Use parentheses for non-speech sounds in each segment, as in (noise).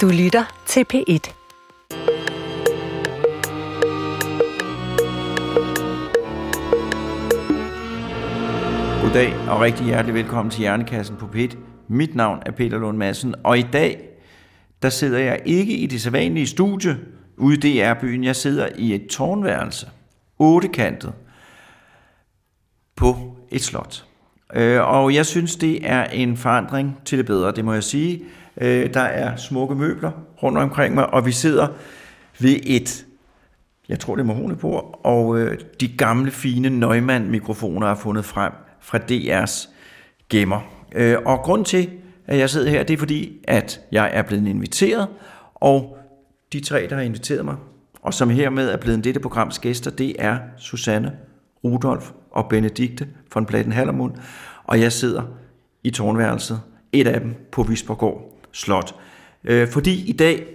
Du lytter til P1. Goddag og rigtig hjertelig velkommen til Hjernekassen på P1. Mit navn er Peter Lund Madsen, og i dag der sidder jeg ikke i det sædvanlige studie ude i DR-byen. Jeg sidder i et tårnværelse, ottekantet, på et slot. Øh, og jeg synes, det er en forandring til det bedre, det må jeg sige. Øh, der er smukke møbler rundt omkring mig, og vi sidder ved et, jeg tror det er mahonebord, og øh, de gamle fine Neumann-mikrofoner er fundet frem fra DR's gemmer. Øh, og grund til, at jeg sidder her, det er fordi, at jeg er blevet inviteret, og de tre, der har inviteret mig, og som hermed er blevet dette programs gæster, det er Susanne, Rudolf og Benedikte von Bladen Hallermund, og jeg sidder i tårnværelset, et af dem på Visborgård Slot. Øh, fordi i dag,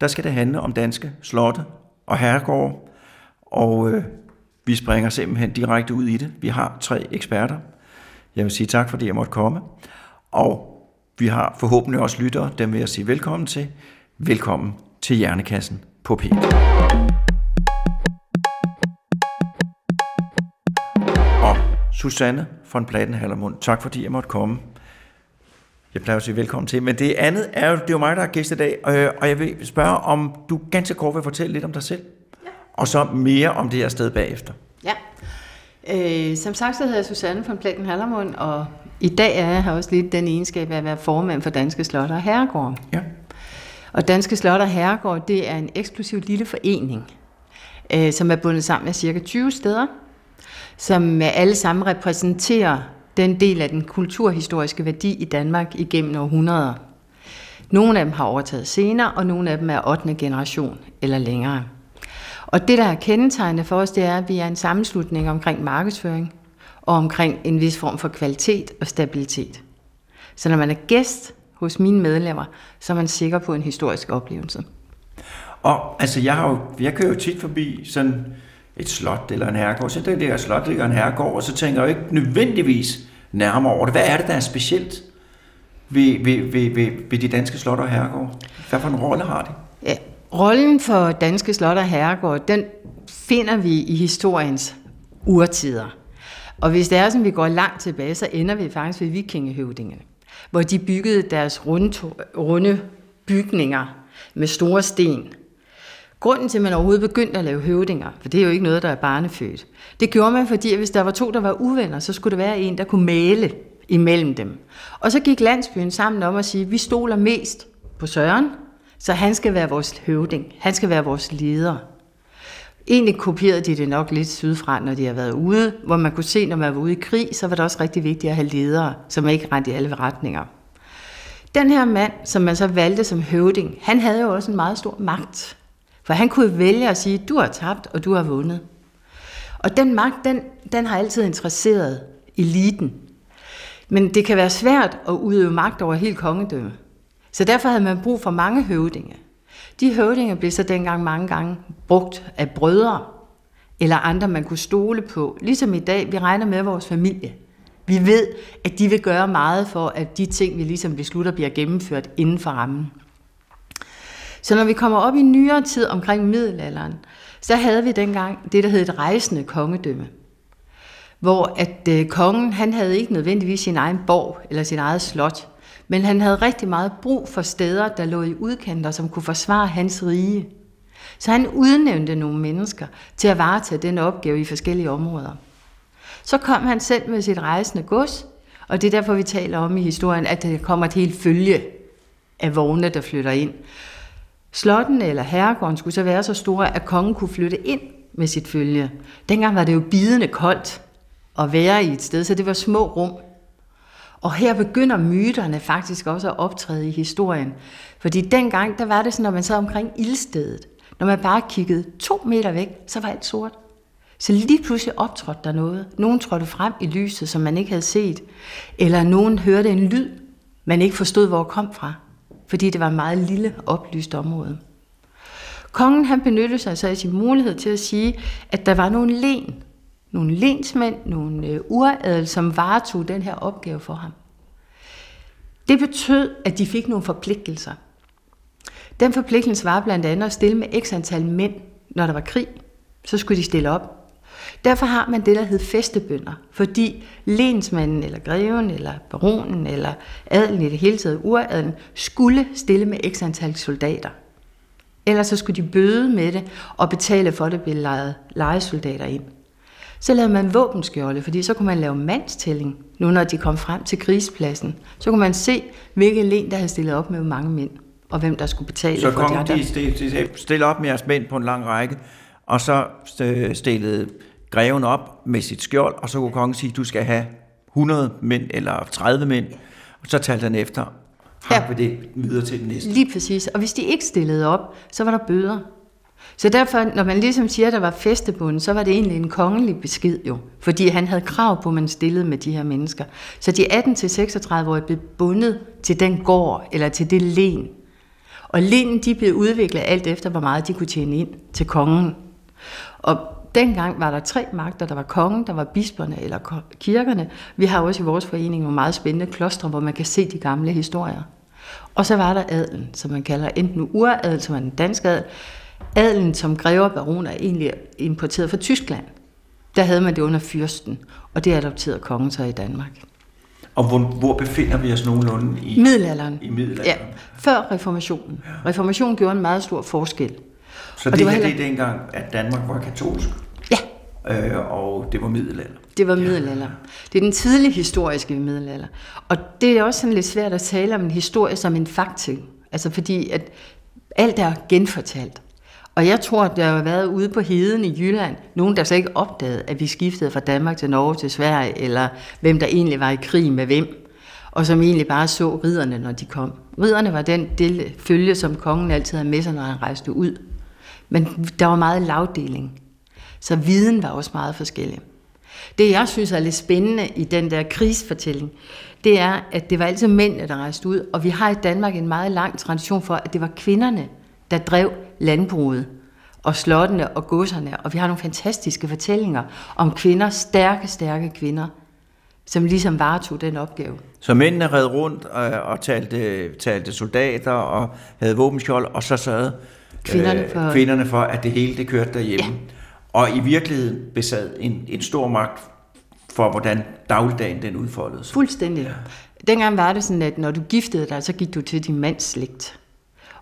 der skal det handle om danske slotte og herregårde, og øh, vi springer simpelthen direkte ud i det. Vi har tre eksperter. Jeg vil sige tak, fordi jeg måtte komme. Og vi har forhåbentlig også lyttere, dem vil jeg sige velkommen til. Velkommen til Hjernekassen på P. Og Susanne von Plattenhallermund, tak fordi jeg måtte komme. Jeg plejer at sige velkommen til, men det andet er jo, det er jo mig, der er gæst i dag, og jeg vil spørge, om du ganske kort vil fortælle lidt om dig selv, ja. og så mere om det her sted bagefter. Ja, øh, som sagt så hedder jeg Susanne von Platen Hallermund, og i dag er jeg her også lidt den egenskab af at være formand for Danske Slotter og Herregård. Ja. Og Danske Slotter og Herregård, det er en eksklusiv lille forening, øh, som er bundet sammen med cirka 20 steder, som alle sammen repræsenterer den del af den kulturhistoriske værdi i Danmark igennem århundreder. Nogle af dem har overtaget senere, og nogle af dem er 8. generation eller længere. Og det, der er kendetegnende for os, det er, at vi er en sammenslutning omkring markedsføring og omkring en vis form for kvalitet og stabilitet. Så når man er gæst hos mine medlemmer, så er man sikker på en historisk oplevelse. Og altså, jeg, har jo, jeg kører jo tit forbi sådan et slot eller en herregård. Så der ligger slot, ligger en herregård, og så tænker jeg jo ikke nødvendigvis nærmere over det. Hvad er det, der er specielt ved, ved, ved, ved, ved de danske slot og herregård? Hvad for en rolle har de? Ja, rollen for danske slot og herregård, den finder vi i historiens urtider. Og hvis det er sådan, vi går langt tilbage, så ender vi faktisk ved vikingehøvdingene, hvor de byggede deres runde, runde bygninger med store sten. Grunden til, at man overhovedet begyndte at lave høvdinger, for det er jo ikke noget, der er barnefødt, det gjorde man, fordi hvis der var to, der var uvenner, så skulle der være en, der kunne male imellem dem. Og så gik landsbyen sammen om at sige, at vi stoler mest på Søren, så han skal være vores høvding, han skal være vores leder. Egentlig kopierede de det nok lidt sydfra, når de har været ude, hvor man kunne se, når man var ude i krig, så var det også rigtig vigtigt at have ledere, som ikke rendte i alle retninger. Den her mand, som man så valgte som høvding, han havde jo også en meget stor magt. For han kunne vælge at sige, du har tabt, og du har vundet. Og den magt, den, den har altid interesseret eliten. Men det kan være svært at udøve magt over helt kongedømme. Så derfor havde man brug for mange høvdinge. De høvdinge blev så dengang mange gange brugt af brødre eller andre, man kunne stole på. Ligesom i dag, vi regner med vores familie. Vi ved, at de vil gøre meget for, at de ting, vi ligesom beslutter, bliver gennemført inden for rammen. Så når vi kommer op i nyere tid omkring middelalderen, så havde vi dengang det, der hed et rejsende kongedømme. Hvor at øh, kongen, han havde ikke nødvendigvis sin egen borg eller sin eget slot. Men han havde rigtig meget brug for steder, der lå i udkanter, som kunne forsvare hans rige. Så han udnævnte nogle mennesker til at varetage den opgave i forskellige områder. Så kom han selv med sit rejsende gods, og det er derfor, vi taler om i historien, at der kommer et helt følge af vogne, der flytter ind. Slotten eller herregården skulle så være så store, at kongen kunne flytte ind med sit følge. Dengang var det jo bidende koldt at være i et sted, så det var små rum. Og her begynder myterne faktisk også at optræde i historien. Fordi dengang, der var det sådan, når man sad omkring ildstedet, når man bare kiggede to meter væk, så var alt sort. Så lige pludselig optrådte der noget. Nogen trådte frem i lyset, som man ikke havde set. Eller nogen hørte en lyd, man ikke forstod, hvor kom fra. Fordi det var et meget lille, oplyst område. Kongen han benyttede sig så af sin mulighed til at sige, at der var nogle len, nogle lensmænd, nogle øh, uradel, som varetog den her opgave for ham. Det betød, at de fik nogle forpligtelser. Den forpligtelse var blandt andet at stille med x antal mænd, når der var krig. Så skulle de stille op. Derfor har man det, der hed festebønder, fordi lensmanden eller greven eller baronen eller adelen i det hele taget, uradelen, skulle stille med x antal soldater. Ellers så skulle de bøde med det og betale for, at det blev lejet legesoldater ind. Så lavede man våbenskjolde, fordi så kunne man lave mandstælling, nu når de kom frem til krigspladsen. Så kunne man se, hvilke len, der havde stillet op med mange mænd, og hvem der skulle betale Så for de kongen andre. de stille op med jeres mænd på en lang række, og så øh, stillede greven op med sit skjold, og så kunne kongen sige, du skal have 100 mænd eller 30 mænd, og så talte han efter, Ja. ja. det videre til den næste. Lige præcis. Og hvis de ikke stillede op, så var der bøder. Så derfor, når man ligesom siger, at der var festebunden, så var det egentlig en kongelig besked jo. Fordi han havde krav på, at man stillede med de her mennesker. Så de 18-36-årige blev bundet til den gård, eller til det len. Og lenen, de blev udviklet alt efter, hvor meget de kunne tjene ind til kongen. Og dengang var der tre magter. Der var kongen, der var bisperne eller kirkerne. Vi har også i vores forening nogle meget spændende klostre, hvor man kan se de gamle historier. Og så var der adelen, som man kalder enten uradel, som er den danske adel. Adelen som grever baroner er egentlig importeret fra Tyskland. Der havde man det under fyrsten, og det adopterede kongen så i Danmark. Og hvor, hvor befinder vi os nogenlunde i, Middelalderen. i middelalderen? Ja, før reformationen. Reformationen gjorde en meget stor forskel. Så det, det var her, heller- det er dengang, at Danmark var katolsk, Ja, øh, og det var middelalder. Det var middelalder. Det er den tidlige historiske middelalder. Og det er også sådan lidt svært at tale om en historie som en faktum. Altså fordi, at alt er genfortalt. Og jeg tror, at der har været ude på heden i Jylland, nogen der så ikke opdagede, at vi skiftede fra Danmark til Norge til Sverige, eller hvem der egentlig var i krig med hvem, og som egentlig bare så ridderne, når de kom. Ridderne var den del, følge, som kongen altid havde med sig, når han rejste ud. Men der var meget lavdeling. Så viden var også meget forskellig. Det, jeg synes er lidt spændende i den der krigsfortælling, det er, at det var altid mændene, der rejste ud, og vi har i Danmark en meget lang tradition for, at det var kvinderne, der drev landbruget og slottene og godserne, og vi har nogle fantastiske fortællinger om kvinder, stærke, stærke kvinder, som ligesom varetog den opgave. Så mændene red rundt og, og talte, talte soldater og havde våbenskjold, og så sad Kvinderne for- kvinderne for, at det hele det kørte derhjemme. Ja. Og i virkeligheden besad en, en stor magt for, hvordan dagligdagen den udfoldede sig. Fuldstændig. Ja. Dengang var det sådan, at når du giftede dig, så gik du til din mands slægt.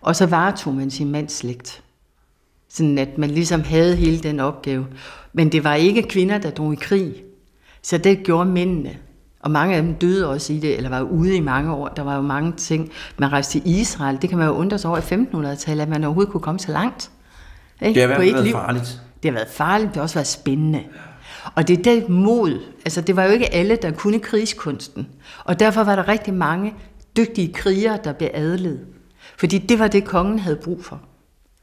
Og så varetog man sin mands slægt. Sådan at man ligesom havde hele den opgave. Men det var ikke kvinder, der drog i krig. Så det gjorde mændene. Og mange af dem døde også i det, eller var ude i mange år. Der var jo mange ting. Man rejste til Israel. Det kan man jo undre sig over i 1500-tallet, at man overhovedet kunne komme så langt. Ikke? Det har været liv. farligt. Det har været farligt, det har også været spændende. Og det er det mod. Altså, det var jo ikke alle, der kunne krigskunsten. Og derfor var der rigtig mange dygtige krigere, der blev adlet. Fordi det var det, kongen havde brug for.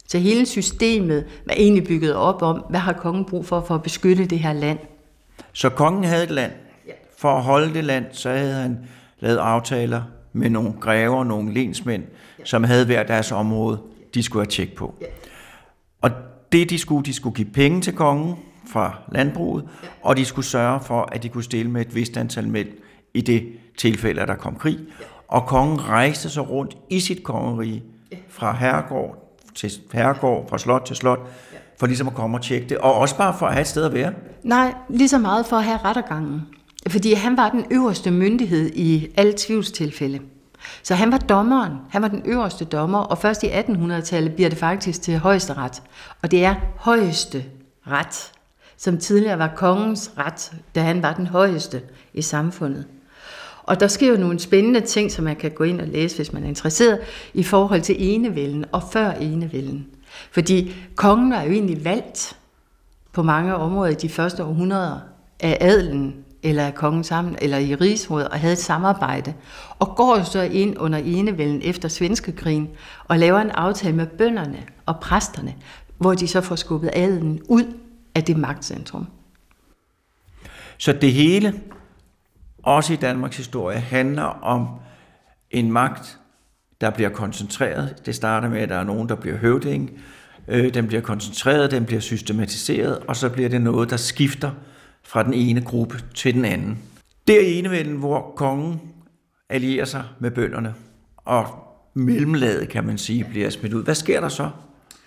Så hele systemet var egentlig bygget op om, hvad har kongen brug for for at beskytte det her land. Så kongen havde et land. For at holde det land, så havde han lavet aftaler med nogle grever, nogle lensmænd, som havde hver deres område, de skulle have tjek på. Og det de skulle, de skulle give penge til kongen fra landbruget, og de skulle sørge for, at de kunne stille med et vist antal mænd i det tilfælde, at der kom krig. Og kongen rejste sig rundt i sit kongerige fra herregård til herregård, fra slot til slot, for ligesom at komme og tjekke det, og også bare for at have et sted at være. Nej, lige så meget for at have rettergangen. Fordi han var den øverste myndighed i alle tvivlstilfælde. Så han var dommeren, han var den øverste dommer, og først i 1800-tallet bliver det faktisk til højesteret. Og det er højeste ret, som tidligere var kongens ret, da han var den højeste i samfundet. Og der sker jo nogle spændende ting, som man kan gå ind og læse, hvis man er interesseret, i forhold til enevælden og før enevælden. Fordi kongen er jo egentlig valgt på mange områder i de første århundreder af adelen eller af kongen sammen, eller i rigsrådet, og havde et samarbejde, og går jo så ind under enevælden efter svenskekrigen, og laver en aftale med bønderne og præsterne, hvor de så får skubbet adelen ud af det magtcentrum. Så det hele, også i Danmarks historie, handler om en magt, der bliver koncentreret. Det starter med, at der er nogen, der bliver høvding. Øh, den bliver koncentreret, den bliver systematiseret, og så bliver det noget, der skifter fra den ene gruppe til den anden. Det er enevælden, hvor kongen allierer sig med bønderne og mellemlaget, kan man sige, bliver smidt ud. Hvad sker der så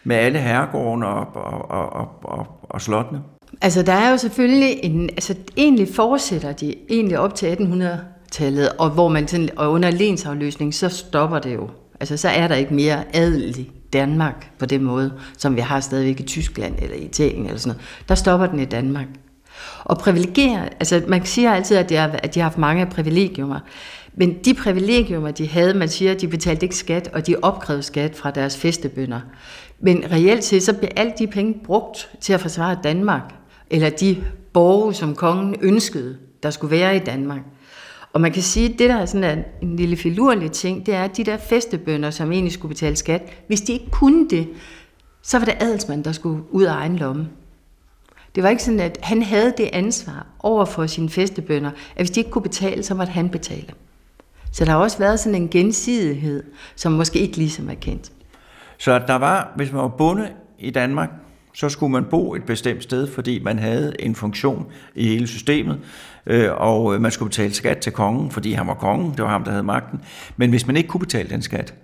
med alle herregårdene og, og, og, og, og, og slottene? Altså, der er jo selvfølgelig en... Altså, egentlig fortsætter de egentlig op til 1800-tallet, og hvor man sådan, og under lensafløsning, så stopper det jo. Altså, så er der ikke mere adel i Danmark på den måde, som vi har stadigvæk i Tyskland eller Italien eller sådan noget. Der stopper den i Danmark. Og privilegier, altså man siger altid, at de har, at de har haft mange privilegiumer, men de privilegiumer, de havde, man siger, de betalte ikke skat, og de opkrævede skat fra deres festebønder. Men reelt set, så blev alle de penge brugt til at forsvare Danmark, eller de borge, som kongen ønskede, der skulle være i Danmark. Og man kan sige, at det der er sådan en lille filurlig ting, det er, at de der festebønder, som egentlig skulle betale skat, hvis de ikke kunne det, så var det adelsmand, der skulle ud af egen lomme. Det var ikke sådan, at han havde det ansvar over for sine festebønder, at hvis de ikke kunne betale, så måtte han betale. Så der har også været sådan en gensidighed, som måske ikke ligesom er kendt. Så der var, hvis man var bonde i Danmark, så skulle man bo et bestemt sted, fordi man havde en funktion i hele systemet, øh, og man skulle betale skat til kongen, fordi han var kongen, det var ham, der havde magten. Men hvis man ikke kunne betale den skat,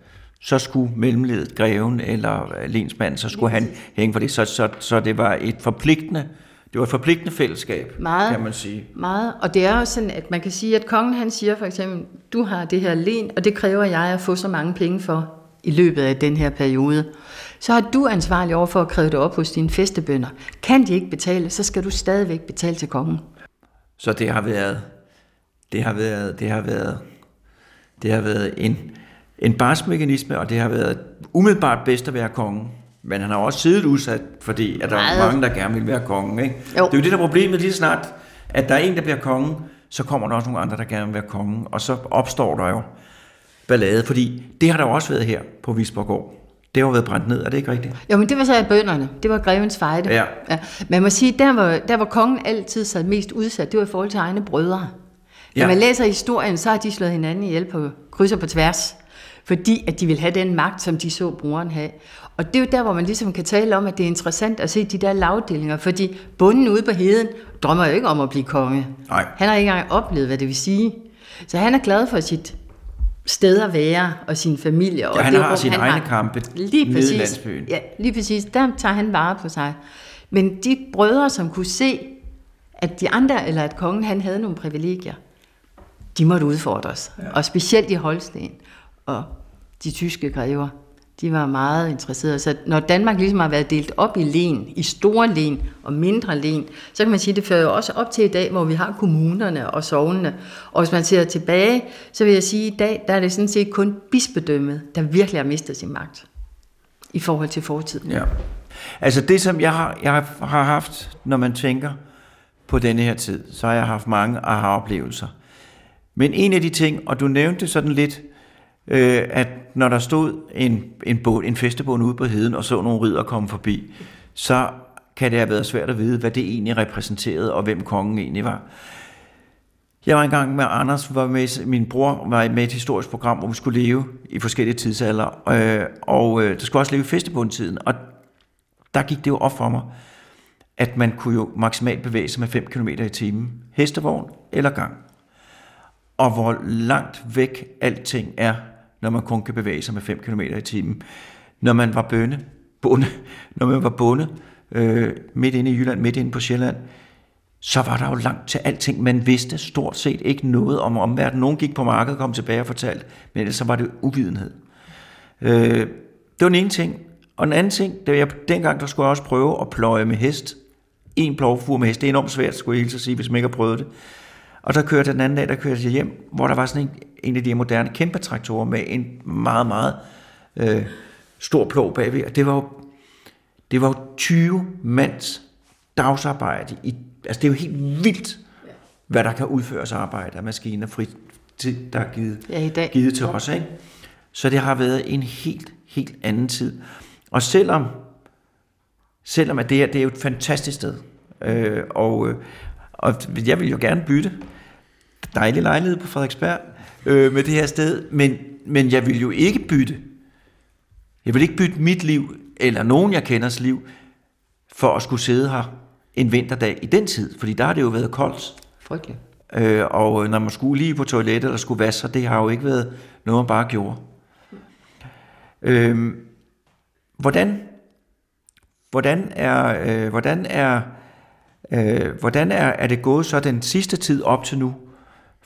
så skulle mellemledet, greven eller lensmanden, så skulle han hænge for det. Så, så, så det var et forpligtende det var et forpligtende fællesskab, meget, kan man sige. Meget, og det er også sådan, at man kan sige, at kongen han siger for eksempel, du har det her len, og det kræver jeg at få så mange penge for i løbet af den her periode. Så har du ansvarlig over for at kræve det op hos dine festebønder. Kan de ikke betale, så skal du stadigvæk betale til kongen. Så det har været, det har været, det har været, det har været en, en barsmekanisme, og det har været umiddelbart bedst at være kongen. Men han har også siddet udsat, fordi at der er mange, der gerne vil være kongen. Ikke? Jo. Det er jo det, der er problemet lige snart, at der er en, der bliver kongen, så kommer der også nogle andre, der gerne vil være kongen, og så opstår der jo ballade, fordi det har der jo også været her på Visborgård. Det har jo været brændt ned, er det ikke rigtigt? Jo, men det var så af bønderne. Det var grevens fejde. Ja. ja. Men man må sige, der var, der var kongen altid sad mest udsat, det var i forhold til egne brødre. Når ja. man læser historien, så har de slået hinanden ihjel på kryds og på tværs fordi at de vil have den magt, som de så brugeren have. Og det er jo der, hvor man ligesom kan tale om, at det er interessant at se de der lavdelinger, fordi bunden ude på heden drømmer jo ikke om at blive konge. Nej. Han har ikke engang oplevet, hvad det vil sige. Så han er glad for sit sted at være og sin familie. Og ja, han det, har sine han egne har, kampe lige præcis, landsbyen. Ja, lige præcis. Der tager han vare på sig. Men de brødre, som kunne se, at de andre, eller at kongen han havde nogle privilegier, de måtte udfordres. Ja. Og specielt i Holsten og de tyske grever. De var meget interesserede. Så når Danmark ligesom har været delt op i len, i store len og mindre len, så kan man sige, at det fører jo også op til i dag, hvor vi har kommunerne og sovnene. Og hvis man ser tilbage, så vil jeg sige, at i dag der er det sådan set kun bispedømmet, der virkelig har mistet sin magt i forhold til fortiden. Ja. Altså det, som jeg har, jeg har haft, når man tænker på denne her tid, så har jeg haft mange aha-oplevelser. Men en af de ting, og du nævnte sådan lidt, øh, at når der stod en, en, båd, en festebåd ude på heden, og så nogle ridder komme forbi, så kan det have været svært at vide, hvad det egentlig repræsenterede, og hvem kongen egentlig var. Jeg var engang med Anders, var med, min bror var med et historisk program, hvor vi skulle leve i forskellige tidsalder, øh, og øh, der skulle også leve i festebundtiden, og der gik det jo op for mig, at man kunne jo maksimalt bevæge sig med 5 km i timen, hestevogn eller gang. Og hvor langt væk alting er når man kun kan bevæge sig med 5 km i timen. Når man var bønne, bonde, når man var bonde, øh, midt inde i Jylland, midt inde på Sjælland, så var der jo langt til alting. Man vidste stort set ikke noget om omverdenen. Nogen gik på markedet og kom tilbage og fortalte, men ellers så var det uvidenhed. Øh, det var den ene ting. Og den anden ting, det var jeg, dengang der skulle jeg også prøve at pløje med hest. En plovfur med hest, det er enormt svært, skulle jeg hilse sige, hvis man ikke har prøvet det. Og der kørte den anden dag, der kørte jeg hjem, hvor der var sådan en, en af de moderne kæmpe traktorer med en meget, meget øh, stor plov bagved. Og det var jo, det var jo 20 mands dagsarbejde. I, altså det er jo helt vildt, hvad der kan udføres arbejde af maskiner, fri, til, der er givet, ja, i dag. givet til os. Ikke? Så det har været en helt, helt anden tid. Og selvom, selvom at det her det er jo et fantastisk sted, øh, og, øh, og jeg vil jo gerne bytte. Dejlig lejlighed på Frederiksberg øh, med det her sted, men, men jeg vil jo ikke bytte. Jeg vil ikke bytte mit liv, eller nogen jeg kenders liv, for at skulle sidde her en vinterdag i den tid, fordi der har det jo været koldt. Frygteligt. Øh, og når man skulle lige på toilettet eller skulle vaske sig, det har jo ikke været noget, man bare gjorde. Øh, hvordan, hvordan er, øh, hvordan er, øh, hvordan er, er det gået så den sidste tid op til nu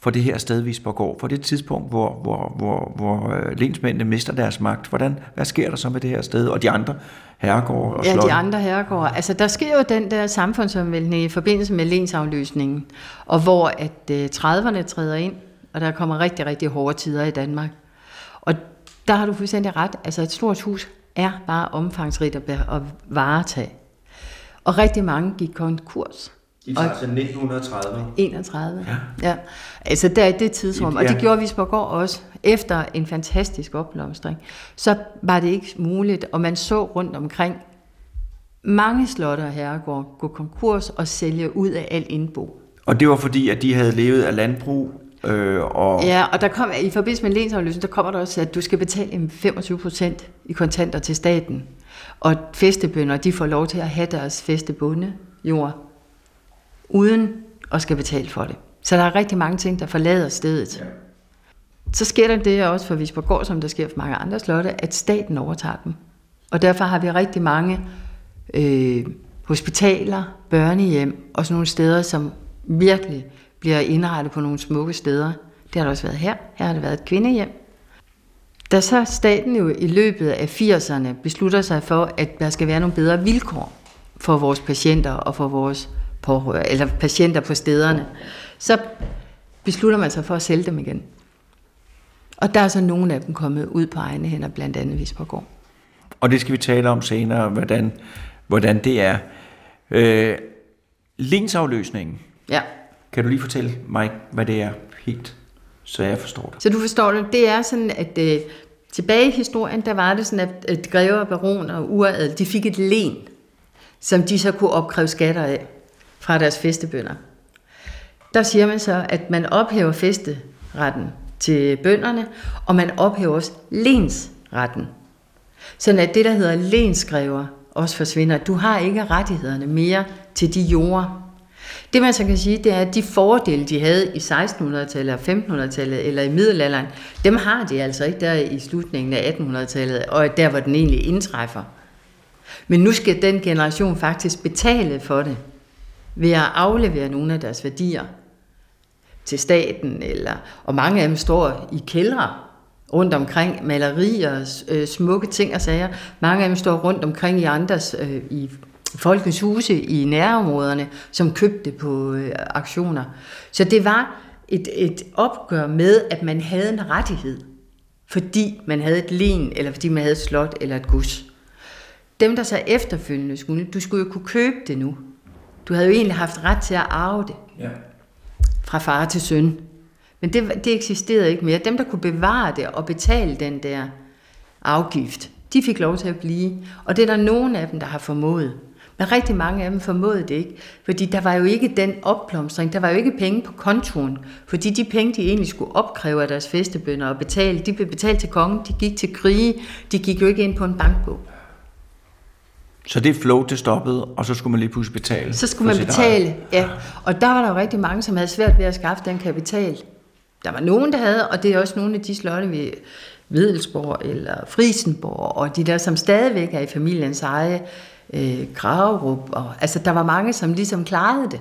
for det her sted, Visborgård, for det tidspunkt, hvor, hvor, hvor, hvor øh, lensmændene mister deres magt? Hvordan, hvad sker der så med det her sted og de andre herregårde og Ja, slotte? de andre herregårde. Altså, der sker jo den der samfundsomvæltning i forbindelse med lensafløsningen, og hvor at øh, 30'erne træder ind, og der kommer rigtig, rigtig hårde tider i Danmark. Og der har du fuldstændig ret. Altså, et stort hus er bare omfangsrigt at, at varetage. Og rigtig mange gik konkurs. De tager til 1930. 31. Ja. ja. Altså der i det tidsrum, og det gjorde Visborgård også, efter en fantastisk opblomstring, så var det ikke muligt, og man så rundt omkring mange slotte og herregård gå konkurs og sælge ud af al indbo. Og det var fordi, at de havde levet af landbrug, øh, og Ja, og der kom, i forbindelse med lensafløsning, der kommer der også, at du skal betale en 25 procent i kontanter til staten. Og festebønder, de får lov til at have deres festebunde jord, uden at skal betale for det. Så der er rigtig mange ting, der forlader stedet. Ja. Så sker der det også for Visborgård, som der sker for mange andre slotte, at staten overtager dem. Og derfor har vi rigtig mange øh, hospitaler, børnehjem og sådan nogle steder, som virkelig bliver indrettet på nogle smukke steder. Det har der også været her. Her har det været et kvindehjem. Da så staten jo i løbet af 80'erne beslutter sig for, at der skal være nogle bedre vilkår for vores patienter og for vores pårørende, eller patienter på stederne, så beslutter man sig for at sælge dem igen. Og der er så nogle af dem kommet ud på egne hænder, blandt andet Visborgård. og det skal vi tale om senere, hvordan, hvordan det er. Øh, lensafløsningen, Ja. kan du lige fortælle mig, hvad det er helt, så jeg forstår det? Så du forstår det, det er sådan, at øh, tilbage i historien, der var det sådan, at, at grever, baroner og uradel, de fik et len, som de så kunne opkræve skatter af fra deres festebønder. Der siger man så, at man ophæver festeretten til bønderne, og man ophæver også lensretten. Sådan at det, der hedder lensgrever, også forsvinder. Du har ikke rettighederne mere til de jorder. Det man så kan sige, det er, at de fordele, de havde i 1600-tallet og 1500-tallet eller i middelalderen, dem har de altså ikke der i slutningen af 1800-tallet, og der, hvor den egentlig indtræffer. Men nu skal den generation faktisk betale for det, ved at aflevere nogle af deres værdier til staten, eller, og mange af dem står i kældre rundt omkring, malerier, øh, smukke ting og sager. Mange af dem står rundt omkring i andres, øh, i folkens huse i nærområderne, som købte på øh, aktioner. Så det var et, et opgør med, at man havde en rettighed, fordi man havde et len, eller fordi man havde et slot eller et gods. Dem, der så efterfølgende skulle, du skulle jo kunne købe det nu. Du havde jo egentlig haft ret til at arve det Ja. fra far til søn. Men det, det eksisterede ikke mere. Dem, der kunne bevare det og betale den der afgift, de fik lov til at blive. Og det er der nogen af dem, der har formået. Men rigtig mange af dem formåede det ikke, fordi der var jo ikke den opblomstring, der var jo ikke penge på kontoen, fordi de penge, de egentlig skulle opkræve af deres festebønder og betale, de blev betalt til kongen, de gik til krige, de gik jo ikke ind på en bankbog. Så det flow, det stoppede, og så skulle man lige pludselig betale. Så skulle man eget. betale, ja. Og der var der jo rigtig mange, som havde svært ved at skaffe den kapital. Der var nogen, der havde, og det er også nogle af de slotte ved Vedelsborg eller Frisenborg, og de der, som stadigvæk er i familiens eje, øh, Graverup. Og, altså, der var mange, som ligesom klarede det.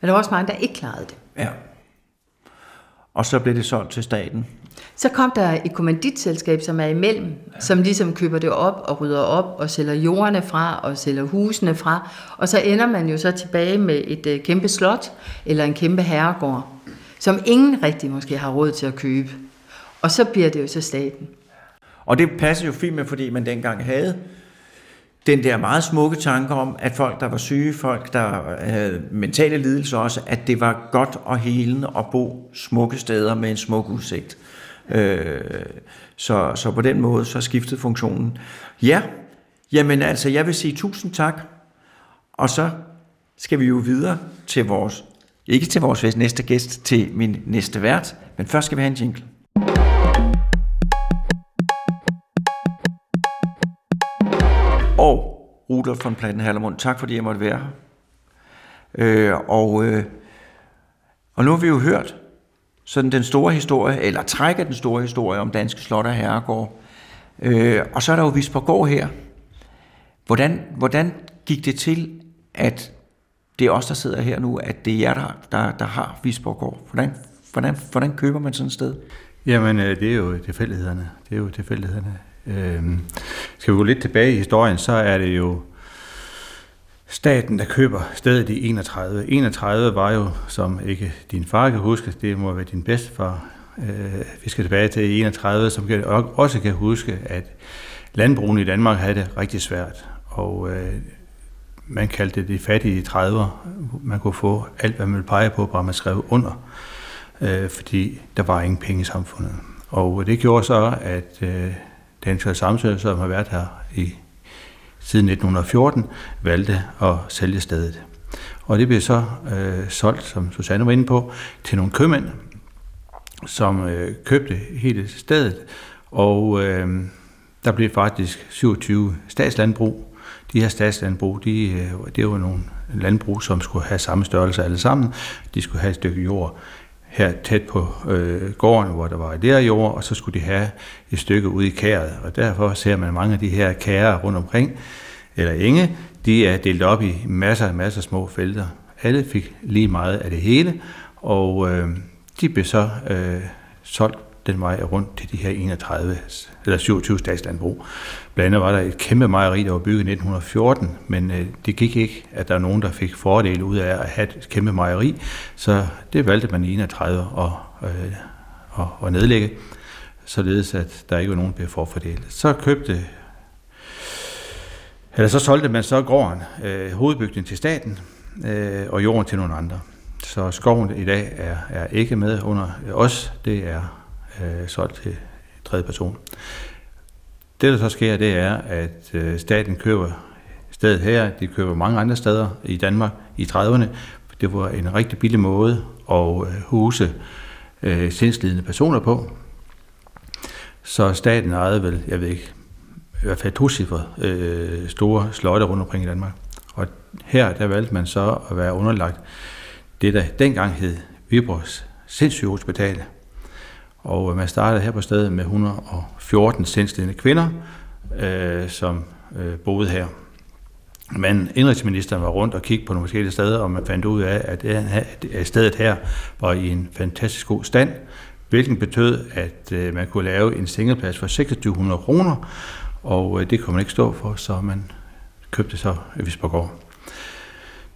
Men der var også mange, der ikke klarede det. Ja. Og så blev det solgt til staten. Så kom der et kommanditselskab, som er imellem, ja. som ligesom køber det op og rydder op og sælger jordene fra og sælger husene fra. Og så ender man jo så tilbage med et øh, kæmpe slot eller en kæmpe herregård, som ingen rigtig måske har råd til at købe. Og så bliver det jo så staten. Og det passer jo fint med, fordi man dengang havde den der meget smukke tanke om, at folk, der var syge, folk, der øh, havde mentale lidelser også, at det var godt og helende at bo smukke steder med en smuk udsigt. Øh, så, så på den måde, så skiftede funktionen. Ja, jamen altså, jeg vil sige tusind tak. Og så skal vi jo videre til vores, ikke til vores næste gæst, til min næste vært, men først skal vi have en jingle. Og Rudolf von Platten Hallermund, tak fordi jeg måtte være her. Øh, og, øh, og nu har vi jo hørt sådan den store historie, eller trækker den store historie om danske slot og herregård. Øh, og så er der jo Visborgård her. Hvordan, hvordan gik det til, at det er os, der sidder her nu, at det er jer, der, der, der har Visborgård? Hvordan, hvordan, hvordan køber man sådan et sted? Jamen, øh, det er jo tilfældighederne. Det er jo tilfældighederne. Øhm, skal vi gå lidt tilbage i historien, så er det jo staten, der køber stedet i 31. 31 var jo, som ikke din far kan huske, det må være din bedstefar. Øh, vi skal tilbage til 31, som kan, også kan huske, at landbrugene i Danmark havde det rigtig svært. Og øh, man kaldte det de fattige 30'er. Man kunne få alt, hvad man ville pege på, bare man skrev under. Øh, fordi der var ingen penge i samfundet. Og det gjorde så, at øh, Dansk Samsø, som har været her i siden 1914, valgte at sælge stedet. Og det blev så øh, solgt, som Susanne var inde på, til nogle købmænd, som øh, købte hele stedet, og øh, der blev faktisk 27 statslandbrug. De her statslandbrug, de, øh, det var nogle landbrug, som skulle have samme størrelse alle sammen. De skulle have et stykke jord her tæt på øh, gården, hvor der var der jord, og så skulle de have et stykke ude i kæret. Og derfor ser man mange af de her kærer rundt omkring, eller enge, de er delt op i masser og masser af små felter. Alle fik lige meget af det hele, og øh, de blev så øh, solgt den vej rundt til de her 31 eller 27 statslandbrug. Blandt andet var der et kæmpe mejeri, der var bygget i 1914, men øh, det gik ikke, at der er nogen, der fik fordele ud af at have et kæmpe mejeri, så det valgte man i 31 at, øh, at, at nedlægge, således at der ikke var nogen, der blev forfordelt. Så købte eller så solgte man så gården, øh, hovedbygningen til staten, øh, og jorden til nogle andre. Så skoven i dag er, er ikke med under os, det er øh, solgt til tredje person. Det, der så sker, det er, at øh, staten køber stedet her, de køber mange andre steder i Danmark i 30'erne. Det var en rigtig billig måde at øh, huse øh, sindslidende personer på. Så staten ejede vel, jeg ved ikke, i hvert fald tocifret øh, store slotte rundt omkring i Danmark. Og her der valgte man så at være underlagt det, der dengang hed Viborgs Sindssygehospital. Og øh, man startede her på stedet med 100 og 14 sindslidende kvinder, øh, som øh, boede her. Men indrigsministeren var rundt og kiggede på nogle forskellige steder, og man fandt ud af, at stedet her var i en fantastisk god stand, hvilken betød, at øh, man kunne lave en singleplads for 2600 kroner, og øh, det kunne man ikke stå for, så man købte så Visborgård.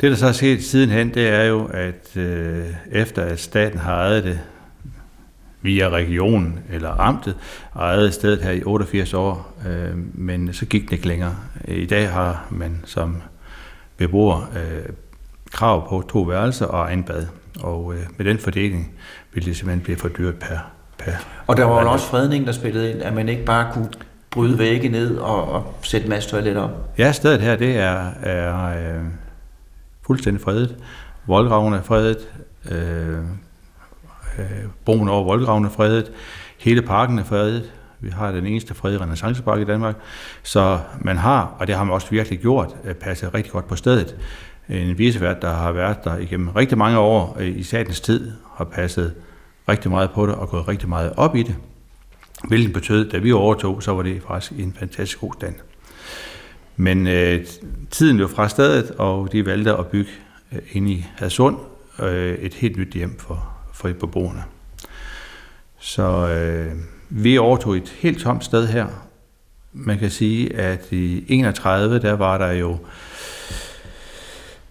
Det, der så er sket sidenhen, det er jo, at øh, efter at staten har ejet det via regionen eller amtet, ejet stedet her i 88 år, øh, men så gik det ikke længere. I dag har man som beboer øh, krav på to værelser og egen bad, og øh, med den fordeling vil det simpelthen blive for dyrt per, per Og der var jo også fredning, der spillede ind, at man ikke bare kunne bryde vægge ned og, og sætte en masse toiletter op? Ja, stedet her, det er, er øh, fuldstændig fredet. Voldgraven er fredet. Øh, Øh, broen over voldgraven er fredet. Hele parken er fredet. Vi har den eneste fredede renaissancepark i Danmark. Så man har, og det har man også virkelig gjort, øh, passet rigtig godt på stedet. En visevært, der har været der igennem rigtig mange år øh, i statens tid, har passet rigtig meget på det og gået rigtig meget op i det. Hvilket betød, da vi overtog, så var det faktisk en fantastisk god stand. Men øh, tiden løb fra stedet, og de valgte at bygge øh, inde i Hadsund øh, et helt nyt hjem for, for beboerne. Så øh, vi overtog et helt tomt sted her. Man kan sige, at i 31, der var der jo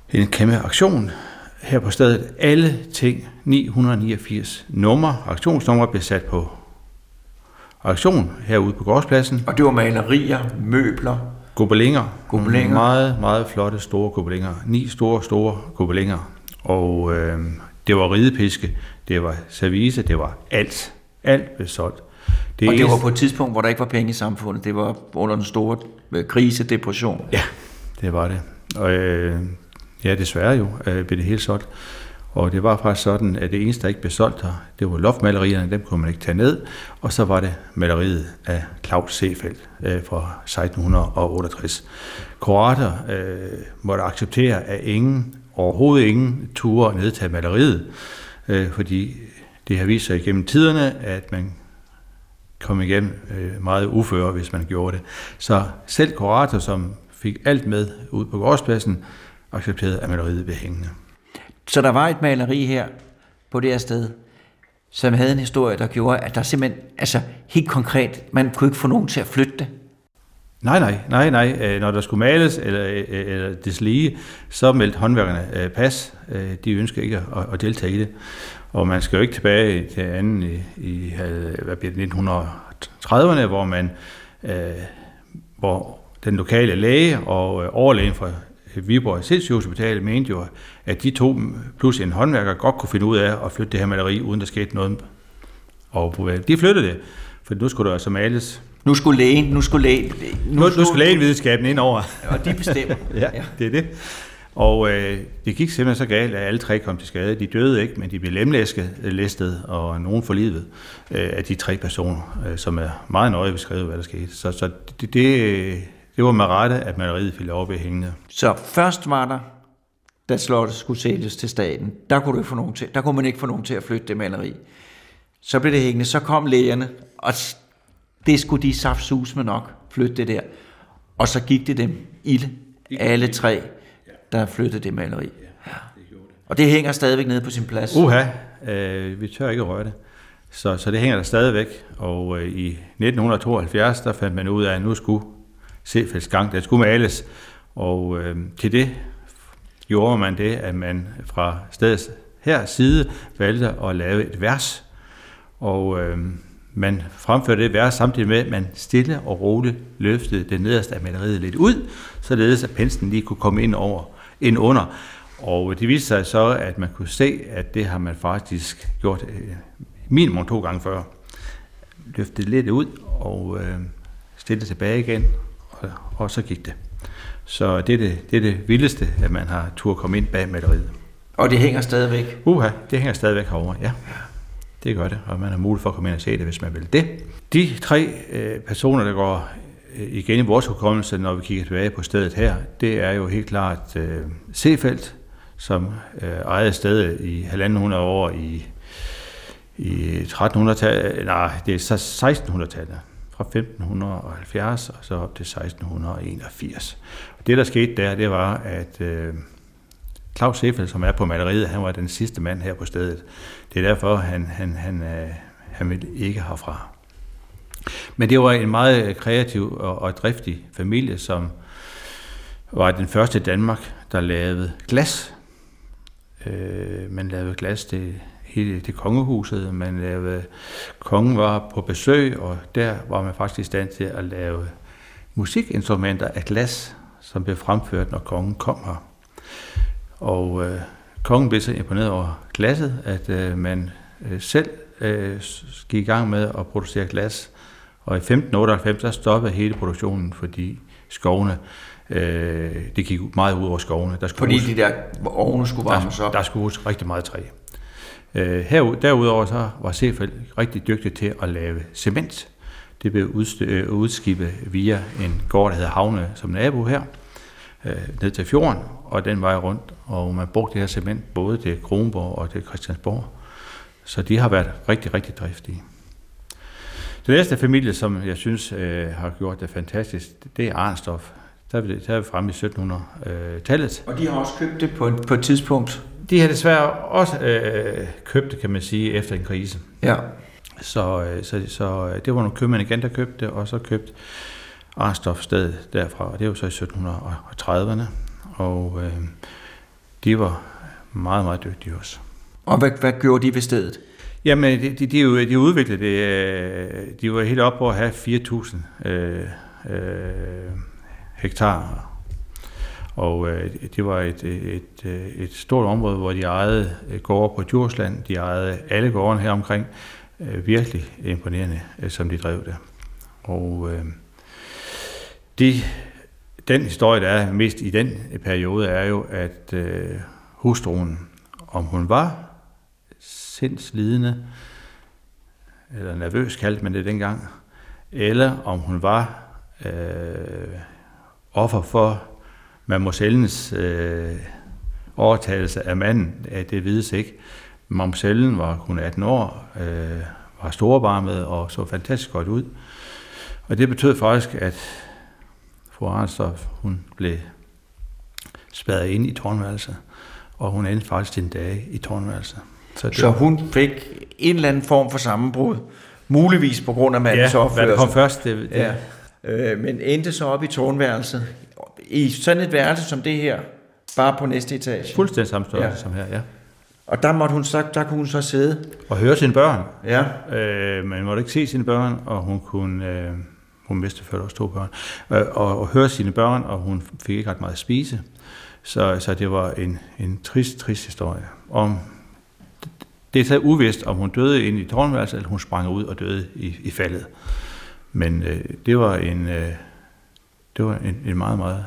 en kæmpe aktion her på stedet. Alle ting, 989 numre, aktionsnumre blev sat på aktion herude på gårdspladsen. Og det var malerier, møbler? Gobelinger. Gobelinger. Meget, meget flotte, store gobelinger. Ni store, store gobelinger. Og øh, det var ridepiske, det var service, det var alt. Alt blev solgt. Det og det var på et tidspunkt, hvor der ikke var penge i samfundet. Det var under den store øh, krise, depression. Ja, det var det. Og øh, ja, desværre jo, øh, blev det helt solgt. Og det var faktisk sådan, at det eneste, der ikke blev solgt her, det var loftmalerierne, dem kunne man ikke tage ned, og så var det maleriet af Claus Seefeldt øh, fra 1668. Kroater øh, måtte acceptere, at ingen, overhovedet ingen, turde nedtage maleriet, øh, fordi det har vist sig igennem tiderne, at man kom igen øh, meget uføre, hvis man gjorde det. Så selv kurator, som fik alt med ud på gårdspladsen, accepterede, at maleriet blev hængende. Så der var et maleri her på det her sted, som havde en historie, der gjorde, at der simpelthen, altså helt konkret, man kunne ikke få nogen til at flytte det. Nej, nej, nej, nej. Øh, når der skulle males eller, eller eller deslige, så meldte håndværkerne pas. De ønsker ikke at, at deltage i det. Og man skal jo ikke tilbage til anden i, i hvad bliver det, 1930'erne, hvor man, hvor den lokale læge og overlægen fra Viborg Sindssygehospital mente jo, at de to plus en håndværker godt kunne finde ud af at flytte det her maleri, uden der skete noget. Og de flyttede det, for nu skulle der altså males nu skulle lægen, nu skulle lægen, nu, nu, nu skulle lægen videnskaben ind over. Og de bestemmer. (laughs) ja, ja, det er det. Og øh, det gik simpelthen så galt, at alle tre kom til skade. De døde ikke, men de blev lemlæsket, listet, og nogen for livet øh, af de tre personer, øh, som er meget nøje beskrevet, hvad der skete. Så, så det, det, det var med rette, at maleriet fik lov at hængende. Så først var der, da slottet skulle sælges til staten, der kunne, du få nogen til, der kunne man ikke få nogen til at flytte det maleri. Så blev det hængende, så kom lægerne, og det skulle de saftsus med nok flytte det der. Og så gik det dem ilde, alle tre, der flyttede det maleri. Ja, Og det hænger stadigvæk nede på sin plads. Uha, øh, vi tør ikke røre det. Så, så det hænger der stadigvæk. Og øh, i 1972, der fandt man ud af, at nu skulle Sefælds gang, der skulle males. Og øh, til det gjorde man det, at man fra stedets her side valgte at lave et vers. Og øh, man fremførte det vers samtidig med, at man stille og roligt løftede det nederste af maleriet lidt ud, således at penslen lige kunne komme ind over ind under. Og det viste sig så, at man kunne se, at det har man faktisk gjort øh, minimum to gange før. Løftede lidt ud og øh, stillede tilbage igen, og, og så gik det. Så det er det, det er det vildeste, at man har tur komme ind bag maleriet. Og det hænger stadigvæk? Uha, det hænger stadigvæk herovre, ja. Det gør det, og man har mulighed for at komme ind og se det, hvis man vil det. De tre øh, personer, der går øh, igen i vores hukommelse, når vi kigger tilbage på stedet her, det er jo helt klart øh, Sefeldt, som øh, ejede stedet i 1.500 år i, i 1300-tallet, nej, det er så 1600-tallet, fra 1570 og så op til 1681. Og det, der skete der, det var, at øh, Claus Seffel, som er på maleriet, han var den sidste mand her på stedet. Det er derfor, han, han, han, øh, han ville ikke herfra. Men det var en meget kreativ og, og driftig familie, som var den første i Danmark, der lavede glas. Øh, man lavede glas til hele det kongehuset. Man lavede, kongen var på besøg, og der var man faktisk i stand til at lave musikinstrumenter af glas, som blev fremført, når kongen kom her. Og øh, kongen blev så imponeret over glasset, at øh, man øh, selv øh, gik i gang med at producere glas. Og i 1598 der stoppede hele produktionen, fordi skovene, øh, det gik meget ud over skovene. Der skulle fordi hus, de der ovne skulle varmes op? Der, der skulle rigtig meget træ. Øh, herud, derudover så var Sefeldt rigtig dygtig til at lave cement. Det blev øh, udskibet via en gård, der hedder Havne, som nabo her øh, ned til fjorden, og den vej rundt. Og man brugte det her cement både til Kronborg og til Christiansborg. Så de har været rigtig, rigtig driftige. Den næste familie, som jeg synes øh, har gjort det fantastisk, det er Arnstof. Der er vi, der er vi fremme i 1700-tallet. Og de har også købt det på, på et tidspunkt? De har desværre også øh, købt det, kan man sige, efter en krise. Ja. Så, øh, så, så det var nogle købmænd igen, der købte det, og så købte Arstof stedet derfra, og det var så i 1730'erne, og øh, de var meget, meget dygtige også. Og hvad, hvad gjorde de ved stedet? Jamen, de, de, de, de udviklede det, øh, de var helt oppe på at have 4.000 øh, øh, hektar, og øh, det var et, et, et, et stort område, hvor de ejede gårde på Djursland, de ejede alle gårdene her omkring, øh, virkelig imponerende, øh, som de drev det. Og øh, de, den historie, der er mest i den periode, er jo, at øh, hustruen, om hun var sindslidende, eller nervøs kaldte man det dengang, eller om hun var øh, offer for mamosellens øh, overtagelse af manden, at det vides ikke. Mamsellen var kun 18 år, øh, var storbarmet og så fantastisk godt ud. Og det betød faktisk, at fru Arnstof, hun blev spadet ind i tårnværelset, og hun endte faktisk sin dag i tårnværelset. Så, så hun fik en eller anden form for sammenbrud, muligvis på grund af mandens ja, opførsel. Ja, det kom først. Det, det. Ja. Øh, men endte så op i tårnværelset, i sådan et værelse som det her, bare på næste etage. Fuldstændig samme størrelse ja. som her, ja. Og der, måtte hun så, der kunne hun så sidde. Og høre sine børn. Ja. Øh, men måtte ikke se sine børn, og hun kunne... Øh, hun mistede før også to børn. Øh, og, og høre sine børn, og hun fik ikke ret meget at spise. Så, så det var en, en trist, trist historie. Om, det er så uvist, om hun døde ind i tårnværelset, eller hun sprang ud og døde i, i faldet. Men øh, det var en, øh, det var en, en meget, meget,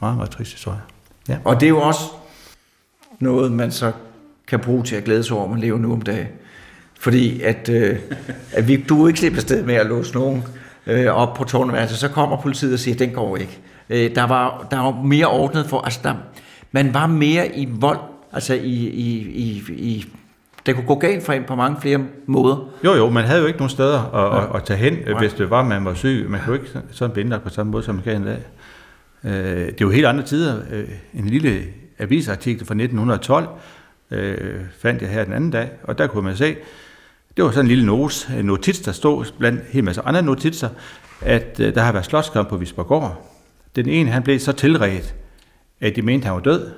meget, meget trist historie. Ja. Og det er jo også noget, man så kan bruge til at glæde sig over, at man lever nu om dagen. Fordi at, øh, at vi, du ikke slipper sted med at låse nogen øh, op på tårnværelset, så kommer politiet og siger, den går ikke. Øh, der, var, der var mere ordnet for, altså der, man var mere i vold, altså i, i, i, i det kunne gå galt for en på mange flere måder. Jo, jo, man havde jo ikke nogen steder at, ja. at, at tage hen, Nej. hvis det var, man var syg. Man kunne ikke sådan binde på samme måde, som man kan i dag. Øh, det er jo helt andre tider. Øh, en lille avisartikel fra 1912 øh, fandt jeg her den anden dag, og der kunne man se, det var sådan en lille notes, en notits, der stod blandt en masse andre notitser, at der har været slåskamp på Visborgård. Den ene, han blev så tilredt, at de mente, han var død.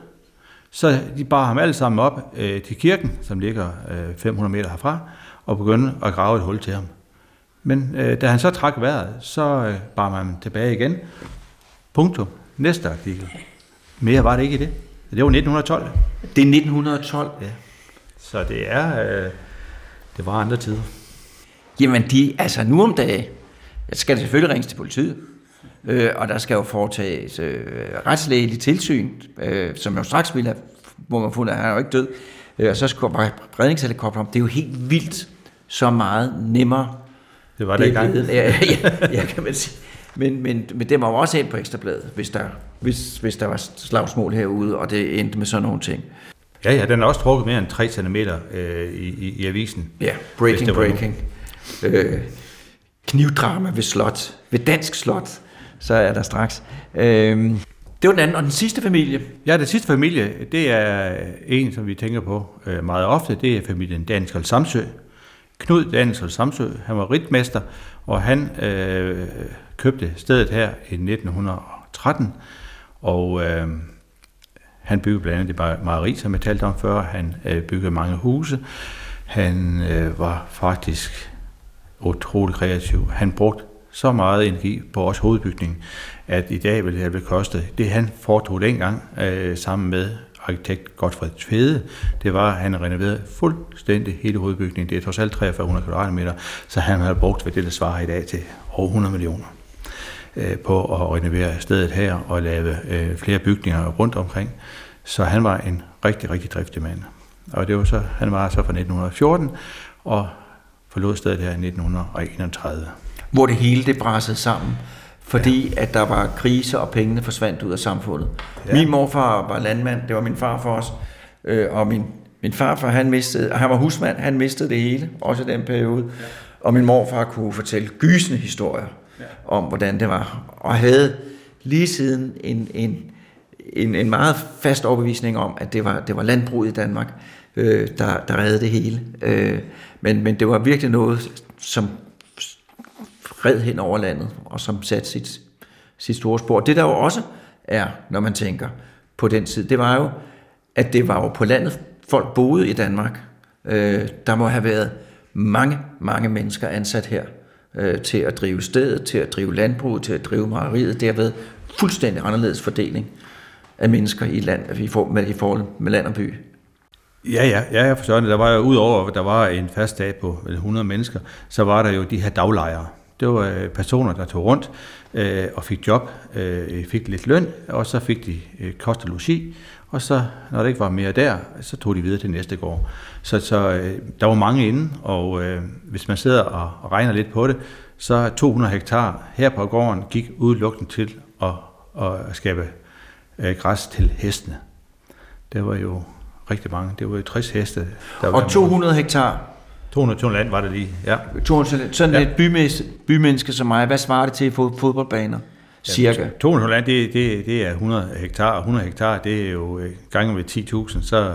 Så de bar ham alle sammen op øh, til kirken, som ligger øh, 500 meter herfra, og begyndte at grave et hul til ham. Men øh, da han så trak vejret, så øh, bar man ham tilbage igen. Punktum. Næste artikel. Mere var det ikke i det. Det var 1912. Det er 1912? Ja. Så det er... Øh, det var andre tider. Jamen, de, altså nu om dagen, skal det selvfølgelig ringes til politiet. Øh, og der skal jo foretages øh, retslægelig tilsyn, øh, som jo straks ville have, hvor man fundet, at han er jo ikke død. Øh, og så skulle bare redningshelikopter om. Det er jo helt vildt så meget nemmere. Det var det, det i gang. Ja, ja, ja, kan man sige. Men, men, men det var jo også ind på Ekstrabladet, hvis der, hvis, hvis der var slagsmål herude, og det endte med sådan nogle ting. Ja, ja, den er også trukket mere end 3 cm øh, i, i, i avisen. Ja, breaking, breaking. Øh, knivdrama ved slot, ved dansk slot så er der straks. Øhm, det var den anden. Og den sidste familie? Ja, den sidste familie, det er en, som vi tænker på øh, meget ofte. Det er familien Daniel Samsø. Knud Daniel Samsø, han var ritmester, og han øh, købte stedet her i 1913. Og øh, han byggede blandt andet det mejeri, som jeg talte om før. Han øh, byggede mange huse. Han øh, var faktisk utrolig kreativ. Han brugte så meget energi på vores hovedbygning, at i dag vil det have kostet. Det han foretog dengang øh, sammen med arkitekt Godfred Tvede, det var, at han renoverede fuldstændig hele hovedbygningen. Det er trods alt 4300 kvadratmeter, så han har brugt, hvad det der svarer i dag til over 100 millioner på at renovere stedet her og lave øh, flere bygninger rundt omkring. Så han var en rigtig, rigtig driftig mand. Og det var så, han var så fra 1914 og forlod stedet her i 1931 hvor det hele det brassede sammen, fordi ja. at der var krise, og pengene forsvandt ud af samfundet. Ja. Min morfar var landmand, det var min far for os, øh, og min, min farfar, han mistede, han var husmand, han mistede det hele, også i den periode, ja. og min morfar kunne fortælle gysende historier ja. om, hvordan det var, og havde lige siden en, en, en, en meget fast overbevisning om, at det var, det var landbruget i Danmark, øh, der, der reddede det hele. Øh, men, men det var virkelig noget, som red hen over landet, og som satte sit, sit store spor. Det der jo også er, når man tænker på den tid, det var jo, at det var jo på landet, folk boede i Danmark. Øh, der må have været mange, mange mennesker ansat her øh, til at drive stedet, til at drive landbrug, til at drive mejeriet. Derved fuldstændig anderledes fordeling af mennesker i, land, i, for, med, i forhold med land og by. Ja, ja, ja, ja forstår det. Der var jo udover, at der var en fast dag på øh, 100 mennesker, så var der jo de her daglejere. Det var øh, personer, der tog rundt øh, og fik job, øh, fik lidt løn, og så fik de øh, kost og logi, og så, når der ikke var mere der, så tog de videre til næste gård. Så, så øh, der var mange inde, og øh, hvis man sidder og, og regner lidt på det, så 200 hektar her på gården gik udelukkende til at, at skabe øh, græs til hestene. Det var jo rigtig mange. Det var jo 60 heste. Der og 200 hektar 200 tønder land var det lige, ja. 200 Sådan Ja. et bymenneske, bymenneske som mig, hvad svarer det til i fod- fodboldbaner? Cirka. 200 land, det, det, det er 100 hektar, og 100 hektar, det er jo øh, gange med 10.000, så, øh,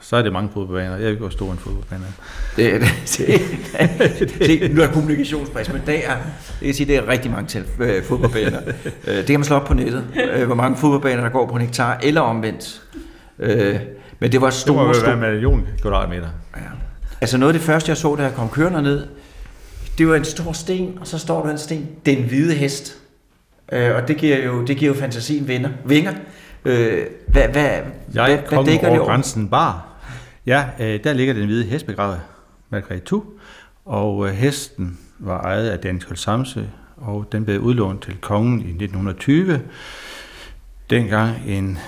så er det mange fodboldbaner. Jeg ved ikke, hvor stor en fodboldbane er. Det, det, (laughs) det, det, nu er kommunikationsplads, men det er, det kan sige, det er rigtig mange til, øh, fodboldbaner. Øh, det kan man slå op på nettet, øh, hvor mange fodboldbaner, der går på en hektar, eller omvendt. Øh, men det var Det må store, store, være en million kvadratmeter. Ja. Altså noget af det første, jeg så, da jeg kom kørende ned, det var en stor sten, og så står der en sten. Det er en hvide hest. Øh, og det giver jo, det giver jo fantasien vinder, vinger. Øh, hvad, hvad, Jeg hvad, hvad dækker det over over? grænsen bar. Ja, øh, der ligger den hvide hest begravet, Margrethe Tu, og øh, hesten var ejet af Daniel Samsø, og den blev udlånt til kongen i 1920. Dengang en,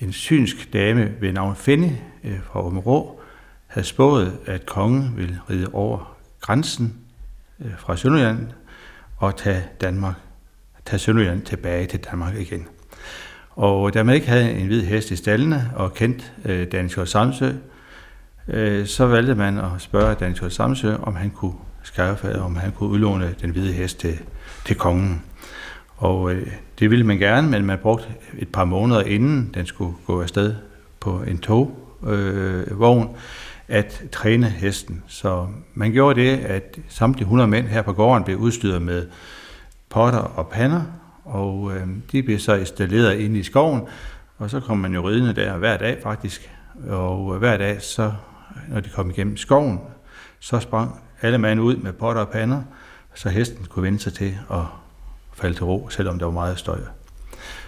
en synsk dame ved navn Fenny øh, fra Åbenrå havde spået, at kongen ville ride over grænsen øh, fra Sønderjylland og tage Danmark, tage Sønderjylland tilbage til Danmark igen. Og da man ikke havde en hvid hest i stallene og kendt øh, Daniel Samsø, øh, så valgte man at spørge Daniel Samsø, om han kunne skaffe, om han kunne udlåne den hvide hest til, til kongen. Og øh, det ville man gerne, men man brugte et par måneder inden den skulle gå afsted på en togvogn, øh, vogn, at træne hesten. Så man gjorde det, at samtlige 100 mænd her på gården blev udstyret med potter og pander, og øh, de blev så installeret inde i skoven, og så kom man jo ridende der hver dag faktisk, og øh, hver dag, så, når de kom igennem skoven, så sprang alle mand ud med potter og pander, så hesten kunne vende sig til at falde til ro, selvom der var meget støj.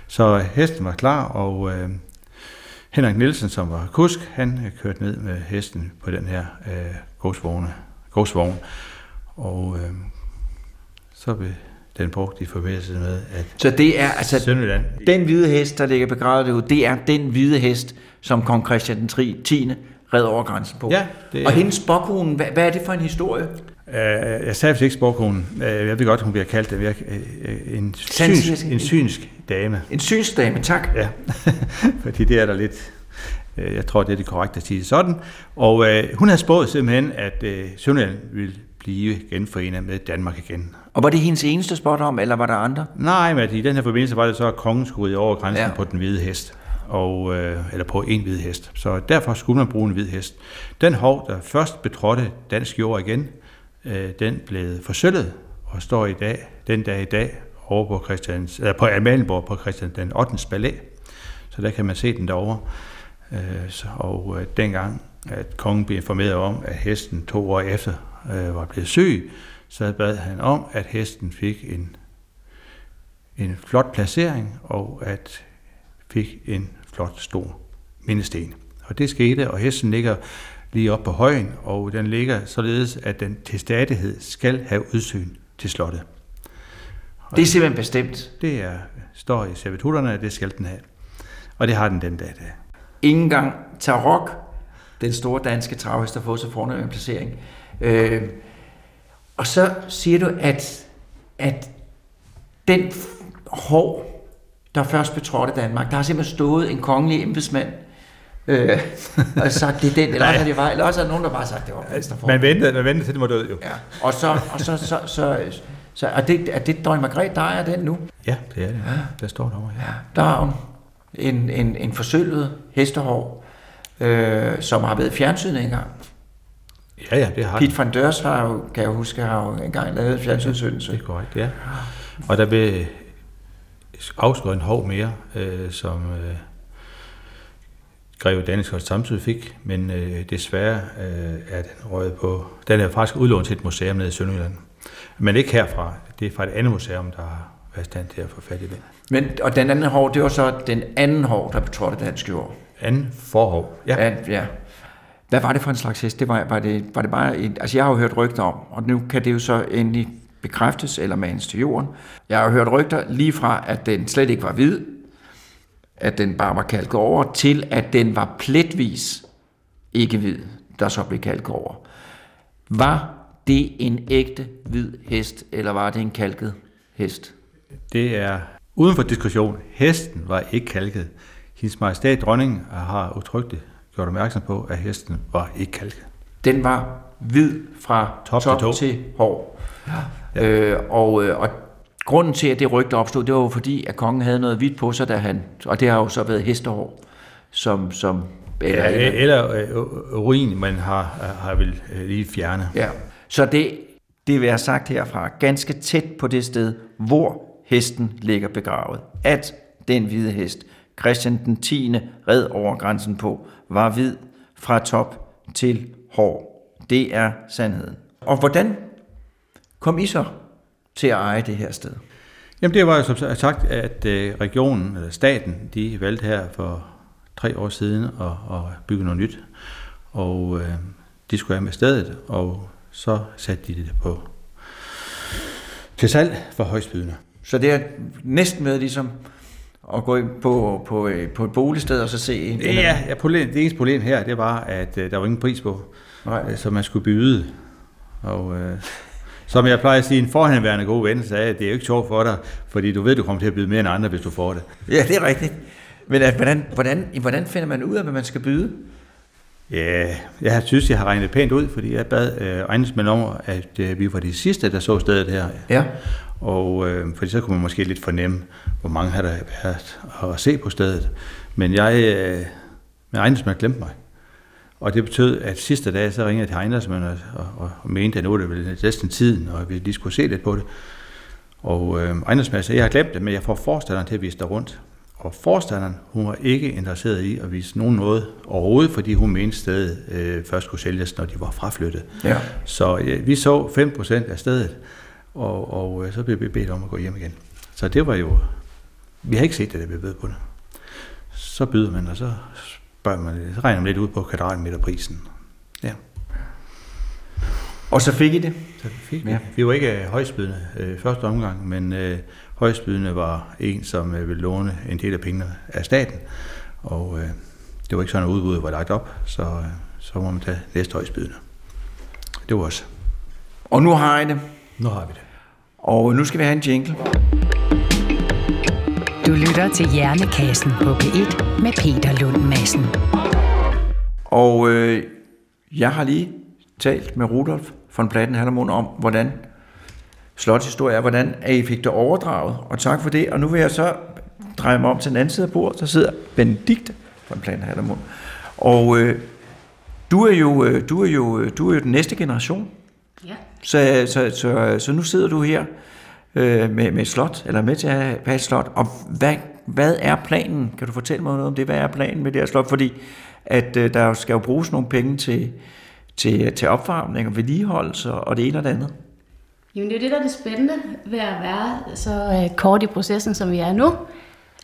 Så hesten var klar, og øh, Henrik Nielsen, som var kusk, han øh, kørte ned med hesten på den her øh, godsvogne, godsvogn, og øh, så blev den brugt i forbindelse med, at Så det er altså Sønderjylland den hvide hest, der ligger begravet derude, det er den hvide hest, som kong Christian den 10. red over grænsen på. Ja, det er- Og hendes spokkonen, hvad, hvad er det for en historie? Øh, jeg sagde ikke sporkonen. Øh, jeg ved godt, hun bliver kaldt det. Øh, en, synsk, en synsk dame. En synsdame, tak. Ja, (laughs) fordi det er der lidt... Jeg tror, det er det korrekte at sige det sådan. Og øh, hun havde spået simpelthen, at øh, Sønderjylland ville blive genforenet med Danmark igen. Og var det hendes eneste spot om, eller var der andre? Nej, men i den her forbindelse var det så, at kongen skulle ride over grænsen ja. på den hvide hest. Og, øh, eller på en hvid hest. Så derfor skulle man bruge en hvid hest. Den hov, der først betrådte dansk jord igen, øh, den blev forsøllet og står i dag, den dag i dag over på, Christians, eller på Amalienborg på Christian den 8. palæ. Så der kan man se den derovre. Øh, så, og øh, dengang, at kongen blev informeret om, at hesten to år efter øh, var blevet syg, så bad han om, at hesten fik en, en flot placering, og at fik en flot stor mindesten. Og det skete, og hesten ligger lige op på højen, og den ligger således, at den til stadighed skal have udsyn til slottet. Det er simpelthen bestemt. Det er, står i servitutterne, at det skal den have. Og det har den den dag. dag. Ingen gang Tarok, den store danske travhest, der fået så fornem en placering. Øh, og så siger du, at, at den hår, der først betrådte Danmark, der har simpelthen stået en kongelig embedsmand øh, og sagt, det er den, eller også er det var, eller også er der nogen, der bare har sagt, det var Venstrefor. Man ventede, man ventede til den var død jo. Ja. Og så, og så, så, så, så er det, er det dronning Margrethe, der er den nu? Ja, det er det. Der står derovre, ja. Der er hun. En, en, en forsølvet hestehår, øh, som har været fjernsynet engang. Ja, ja, det har Piet van Deurs har jo, kan jeg huske, har jo engang lavet en fjernsynsudsendelse. Det er korrekt, ja. Og der blev afskåret en hov mere, øh, som øh, Greve Daniskov samtidig fik, men øh, desværre øh, er den røget på... Den er faktisk udlånt til et museum nede i Sønderjylland. Men ikke herfra. Det er fra et andet museum, der har været stand til at få fat i den. Men, og den anden hår, det var så den anden hår, der betrådte dansk jord. Anden forhov. Ja. Ja. ja. Hvad var det for en slags hest? Det var, var, det, var det bare et, altså jeg har jo hørt rygter om, og nu kan det jo så endelig bekræftes eller manes til jorden. Jeg har hørt rygter lige fra, at den slet ikke var hvid, at den bare var kalket over, til at den var pletvis ikke hvid, der så blev kalket over. Var det en ægte hvid hest, eller var det en kalket hest? Det er uden for diskussion. Hesten var ikke kalket. Hendes majestæt dronningen har utrygtigt gjort opmærksom på, at hesten var ikke kalket. den var hvid fra Top top, til tå. til hår. Ja. Øh, og, øh, og grunden til, at det rygte opstod, det var jo fordi, at kongen havde noget hvidt på sig, da han, og det har jo så været hestehår, som, som eller, Ja, eller, eller øh, urin, man har, har vel øh, lige fjernet. ja. Så det, det vil jeg sagt herfra, ganske tæt på det sted, hvor hesten ligger begravet, at den hvide hest, Christian den 10. red over grænsen på, var hvid fra top til hår. Det er sandheden. Og hvordan kom I så til at eje det her sted? Jamen det var jo som sagt, at øh, regionen, eller staten, de valgte her for tre år siden at, at bygge noget nyt. Og øh, de skulle have med stedet, og så satte de det på til salg for højstbydende. Så det er næsten med ligesom at gå ind på, på, øh, på et boligsted og så se en Ja, ja problem, det eneste problem her, det var, at øh, der var ingen pris på, Nej. så man skulle byde. Og øh, som jeg plejer at sige, en forhenværende god ven sagde, at det er jo ikke sjovt for dig, fordi du ved, du kommer til at byde mere end andre, hvis du får det. Ja, det er rigtigt. Men at, hvordan, hvordan, hvordan finder man ud af, hvad man skal byde? Ja, jeg synes, jeg har regnet pænt ud, fordi jeg bad øh, ejendomsmænd om, at øh, vi var de sidste, der så stedet her. Ja. Og øh, fordi så kunne man måske lidt fornemme, hvor mange har der været at se på stedet. Men jeg, øh, med ejendomsmænd glemte mig. Og det betød, at sidste dag, så ringede jeg til ejendomsmænd og, og, og mente, at nu er det vel næsten tiden, og vi lige skulle se lidt på det. Og øh, ejendomsmænd sagde, jeg har glemt det, men jeg får forstanderen til at vise dig rundt. Og forstanderen, hun var ikke interesseret i at vise nogen noget overhovedet, fordi hun mente stedet øh, først skulle sælges, når de var fraflyttet. Ja. Så øh, vi så 5% af stedet, og, og øh, så blev vi bedt om at gå hjem igen. Så det var jo... Vi har ikke set det, da vi bød på det. Så byder man, og så spørger man, så regner man lidt ud på kvadratmeterprisen. Ja, Og så fik I det? så fik vi. Ja. Vi var ikke øh, højstbydende øh, første omgang, men øh, højstbydende var en, som øh, ville låne en del af pengene af staten. Og øh, det var ikke sådan, at udbuddet var lagt op, så, øh, så må man tage næste højstbydende. Det var os. Og nu har I det. Nu har vi det. Og nu skal vi have en jingle. Du lytter til Hjernekassen på P1 med Peter Lund Madsen. Og øh, jeg har lige talt med Rudolf von Platten Hallermund om, hvordan slotshistorie er, hvordan at I fik det overdraget. Og tak for det. Og nu vil jeg så dreje mig om til den anden side af bordet, så sidder Benedikte von Platten Hallermund. Og øh, du er jo øh, du er jo øh, du er jo den næste generation. Ja. Så, så, så, så nu sidder du her øh, med, med et slot, eller med til at have et slot. Og hvad, hvad er planen? Kan du fortælle mig noget om det? Hvad er planen med det her slot? Fordi at øh, der skal jo bruges nogle penge til, til, til opvarmning og vedligeholdelse og det ene og det andet. Jamen det er jo det, der er det spændende ved at være så øh, kort i processen, som vi er nu.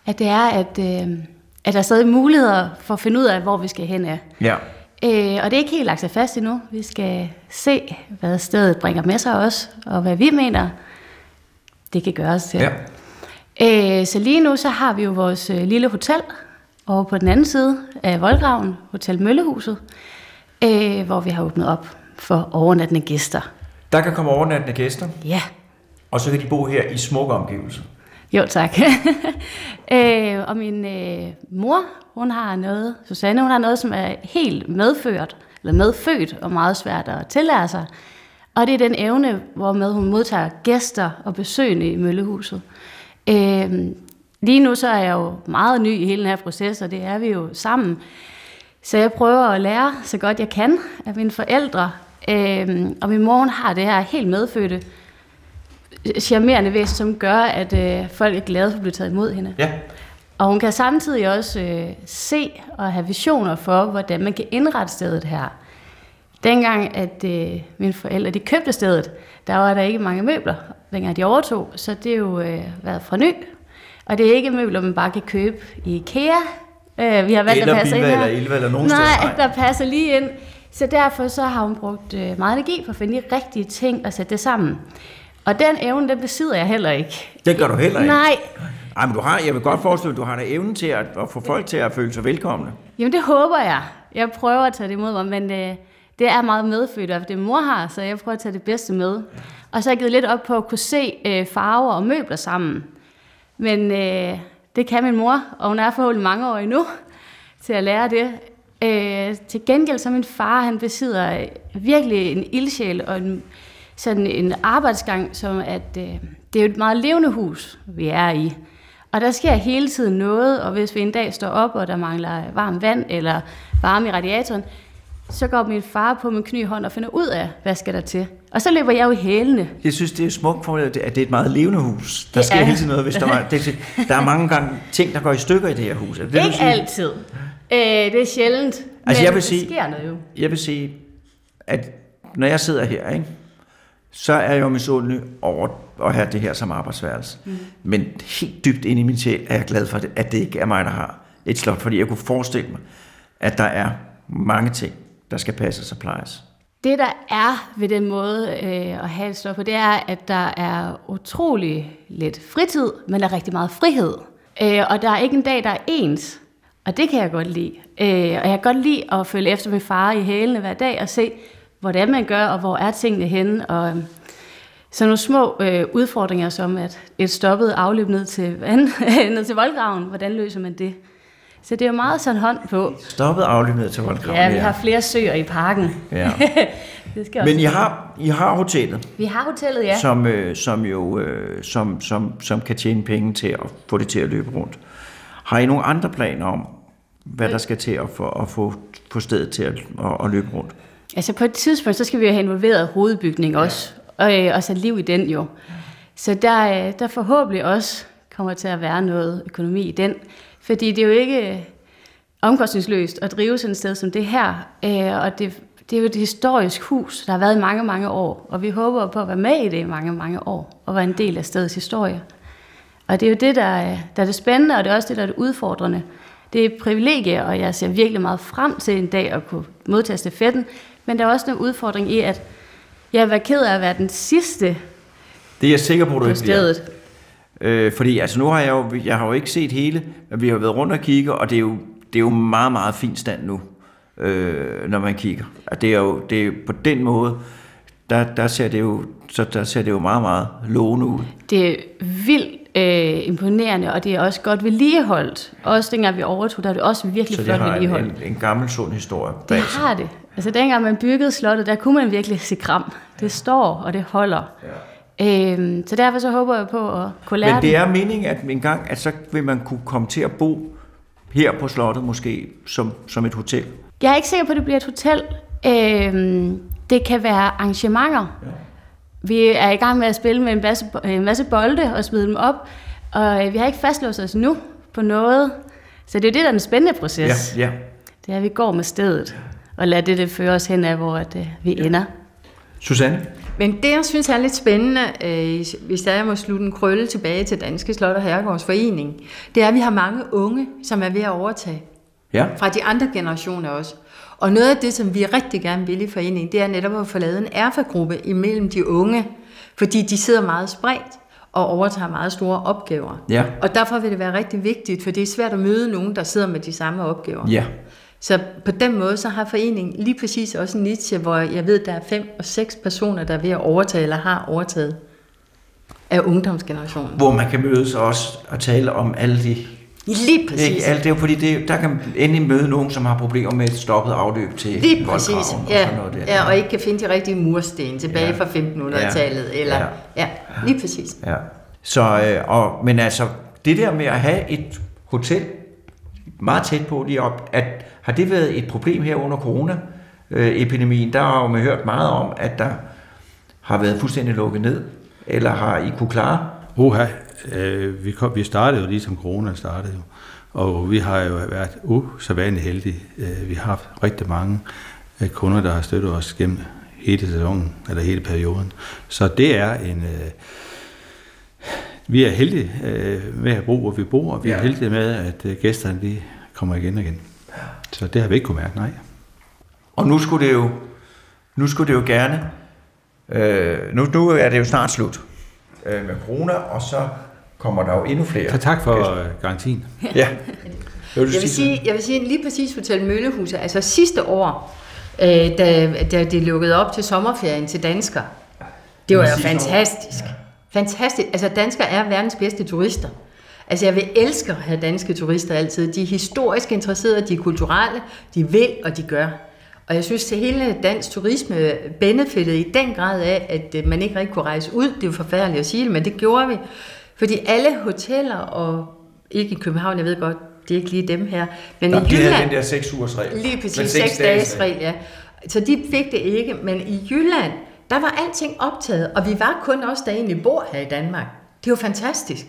At det er, at, øh, at der er stadig muligheder for at finde ud af, hvor vi skal hen af. Ja. Øh, og det er ikke helt lagt sig fast endnu. Vi skal se, hvad stedet bringer med sig også, og hvad vi mener, det kan gøres til. Ja. Øh, så lige nu så har vi jo vores øh, lille hotel over på den anden side af voldgraven, Hotel Møllehuset, øh, hvor vi har åbnet op for overnattende gæster. Der kan komme overnattende gæster, Ja, og så kan de bo her i smukke omgivelser. jo tak. (laughs) øh, og min øh, mor, hun har noget, Susanne, hun har noget, som er helt medført, eller medfødt og meget svært at tillære sig. Og det er den evne, hvormed hun modtager gæster og besøgende i Møllehuset. Øh, lige nu så er jeg jo meget ny i hele den her proces, og det er vi jo sammen. Så jeg prøver at lære så godt jeg kan af mine forældre. Øh, og min mor hun har det her helt medfødte, charmerende væsen, som gør, at øh, folk er glade for at blive taget imod hende. Ja. Og hun kan samtidig også øh, se og have visioner for, hvordan man kan indrette stedet her. Dengang, at øh, mine forældre de købte stedet, der var der ikke mange møbler, dengang de overtog, så det er jo øh, været fra ny. Og det er ikke møbler, man bare kan købe i IKEA. Øh, vi har valgt Eller at passe ind Bilva her. eller Ilva eller nogen Nej, steder. Nej. der passer lige ind. Så derfor så har hun brugt øh, meget energi for at finde de rigtige ting og sætte det sammen. Og den evne, den besidder jeg heller ikke. Det gør du heller ikke. Nej, Ej, men du har, jeg vil godt forestille, at du har da evnen til at, at få folk til at føle sig velkomne. Jamen det håber jeg. Jeg prøver at tage det imod mig, men øh, det er meget medfødt, og det mor har, så jeg prøver at tage det bedste med. Og så har jeg givet lidt op på at kunne se øh, farver og møbler sammen. Men øh, det kan min mor, og hun er forhåbentlig mange år endnu (laughs) til at lære det. Øh, til gengæld så min far, han besidder øh, virkelig en ildsjæl og en, sådan en arbejdsgang, som at øh, det er jo et meget levende hus, vi er i. Og der sker hele tiden noget, og hvis vi en dag står op, og der mangler varmt vand eller varme i radiatoren, så går min far på min kny hånd og finder ud af, hvad skal der til. Og så løber jeg jo i hælene. Jeg synes, det er smukt for, at det er et meget levende hus. Der Det sker er. hele tiden noget, hvis der var... (laughs) Det, der er mange gange ting, der går i stykker i det her hus. Er det Ikke altid. Øh, det er sjældent. Altså, men jeg vil det sige- sker noget jo. Jeg vil sige, at når jeg sidder her, ikke, så er jeg jo misundelig over at have det her som arbejdsværelse. Mm. Men helt dybt inde i min sjæl er jeg glad for, at det ikke er mig, der har et slot, fordi jeg kunne forestille mig, at der er mange ting, der skal passes og plejes. Det, der er ved den måde øh, at have et slot på, det er, at der er utrolig lidt fritid, men der er rigtig meget frihed. Øh, og der er ikke en dag, der er ens. Og det kan jeg godt lide. Øh, og jeg kan godt lide at følge efter min far i hælene hver dag og se, hvordan man gør, og hvor er tingene henne. Og øh, så nogle små øh, udfordringer, som at et stoppet afløb ned til, vand, (laughs) ned til voldgraven, hvordan løser man det? Så det er jo meget sådan hånd på. Stoppet afløb ned til voldgraven. Ja, vi har flere søer i parken. Ja. (laughs) det skal også Men I har, I har hotellet, Vi har hotellet, ja. som, øh, som jo øh, som, som, som kan tjene penge til at få det til at løbe rundt. Har I nogle andre planer om, hvad der skal til at få, at få, få stedet til at, at, at løbe rundt? Altså på et tidspunkt, så skal vi jo have involveret hovedbygning også, og, øh, og sat liv i den jo. Så der, øh, der forhåbentlig også kommer til at være noget økonomi i den, fordi det er jo ikke øh, omkostningsløst at drive sådan et sted som det her, øh, og det, det er jo et historisk hus, der har været i mange, mange år, og vi håber på at være med i det i mange, mange år, og være en del af stedets historie. Og det er jo det, der er, der er det spændende, og det er også det, der er det udfordrende. Det er et privilegie, og jeg ser virkelig meget frem til en dag at kunne modtage stafetten, men der er også en udfordring i, at jeg var ked af at være den sidste Det er jeg sikker på, du på ikke bliver. Øh, fordi altså nu har jeg jo, jeg har jo ikke set hele, men vi har været rundt og kigge, og det er jo, det er jo meget, meget fin stand nu, øh, når man kigger. Og det er jo, det er på den måde, der, der, ser det jo, så der ser det jo meget, meget lovende ud. Det er vildt øh, imponerende, og det er også godt vedligeholdt. Også dengang vi overtog, der er det også virkelig Så det flot har en, vedligeholdt. en, en gammel, sund historie Det bag sig. har det. Altså dengang man byggede slottet, der kunne man virkelig se kram. Det står, og det holder. Ja. Øhm, så derfor så håber jeg på at kunne lære Men det er meningen, at en gang, at så vil man kunne komme til at bo her på slottet måske som, som et hotel. Jeg er ikke sikker på, at det bliver et hotel. Øhm, det kan være arrangementer. Ja. Vi er i gang med at spille med en masse, en masse bolde og smide dem op, og øh, vi har ikke fastlåst os nu på noget. Så det er jo det, der er den spændende proces. Ja, ja. Det er, at vi går med stedet og lader det, det føre os hen af, hvor at, øh, vi ja. ender. Susanne? Men det, jeg synes er lidt spændende, øh, hvis der jeg må slutte en krølle tilbage til Danske Slot og Herregårds Forening, det er, at vi har mange unge, som er ved at overtage. Ja. Fra de andre generationer også. Og noget af det, som vi rigtig gerne vil i foreningen, det er netop at få lavet en erfagruppe imellem de unge, fordi de sidder meget spredt og overtager meget store opgaver. Ja. Og derfor vil det være rigtig vigtigt, for det er svært at møde nogen, der sidder med de samme opgaver. Ja. Så på den måde, så har foreningen lige præcis også en niche, hvor jeg ved, der er fem og seks personer, der er ved at overtage eller har overtaget af ungdomsgenerationen. Hvor man kan mødes også og tale om alle de... Lige præcis. Ikke, alt det er fordi, det, der kan endelig møde nogen, som har problemer med et stoppet afløb til Lige præcis, og ja, sådan noget der. ja, og ikke kan finde de rigtige mursten tilbage Ja. fra 1500-tallet. Ja. Eller, ja. ja, lige præcis. Ja. Så, øh, og, men altså, det der med at have et hotel meget tæt på lige op, at, har det været et problem her under corona-epidemien? Der har jo man hørt meget om, at der har været fuldstændig lukket ned, eller har I kunne klare? Oha, øh, vi, kom, vi startede jo lige som corona startede jo, og vi har jo været usædvanligt heldige. Øh, vi har haft rigtig mange øh, kunder, der har støttet os gennem hele sæsonen, eller hele perioden. Så det er en... Øh, vi er heldige øh, med at bo, hvor vi bor, og vi er Ja. heldige med, at øh, gæsterne de kommer igen og igen. Så det har vi ikke kunne mærke, nej. Og nu skulle det jo, nu skulle det jo gerne, øh, nu, nu er det jo snart slut øh, med corona, og så kommer der jo endnu flere. Så tak for øh, garantien. (laughs) Ja. Vil du Jeg vil, sige, jeg vil sige lige præcis Hotel Møllehuset. Altså sidste år, øh, da, da det lukkede op til sommerferien til danskere, det var jo Sidste år. Fantastisk. Altså danskere er verdens bedste turister. Altså jeg vil elske at have danske turister altid. De er historisk interesserede, de er kulturelle, de vil og de gør. Og jeg synes, at hele dansk turisme benefittede i den grad af, at øh, man ikke rigtig kunne rejse ud. Det er jo forfærdeligt at sige det, men det gjorde vi. Fordi alle hoteller, og ikke i København, jeg ved godt, det er ikke lige dem her, men Nå, i de havde Jylland... den der 6 ugers regel. Lige præcis, seks 6 dages regel, ja. Så de fik det ikke, men i Jylland, der var alting optaget, og vi var kun os, der egentlig bor her i Danmark. Det var fantastisk.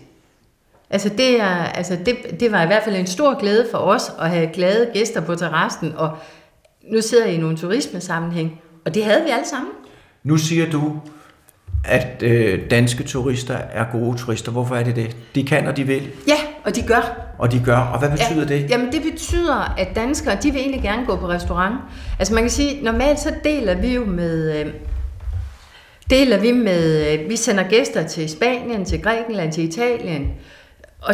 Altså, det, er, altså det, det var i hvert fald en stor glæde for os at have glade gæster på terrassen, og nu sidder jeg i nogle turismesammenhæng, og det havde vi alle sammen. Nu siger du, at øh, danske turister er gode turister. Hvorfor er det det? De kan, og de vil, Ja, og de gør. og de gør. Og hvad betyder ja, det? Jamen det betyder, at danskere, de vil egentlig gerne gå på restaurant. Altså man kan sige, normalt så deler vi jo med, øh, deler vi med, øh, vi sender gæster til Spanien, til Grækenland, til Italien, og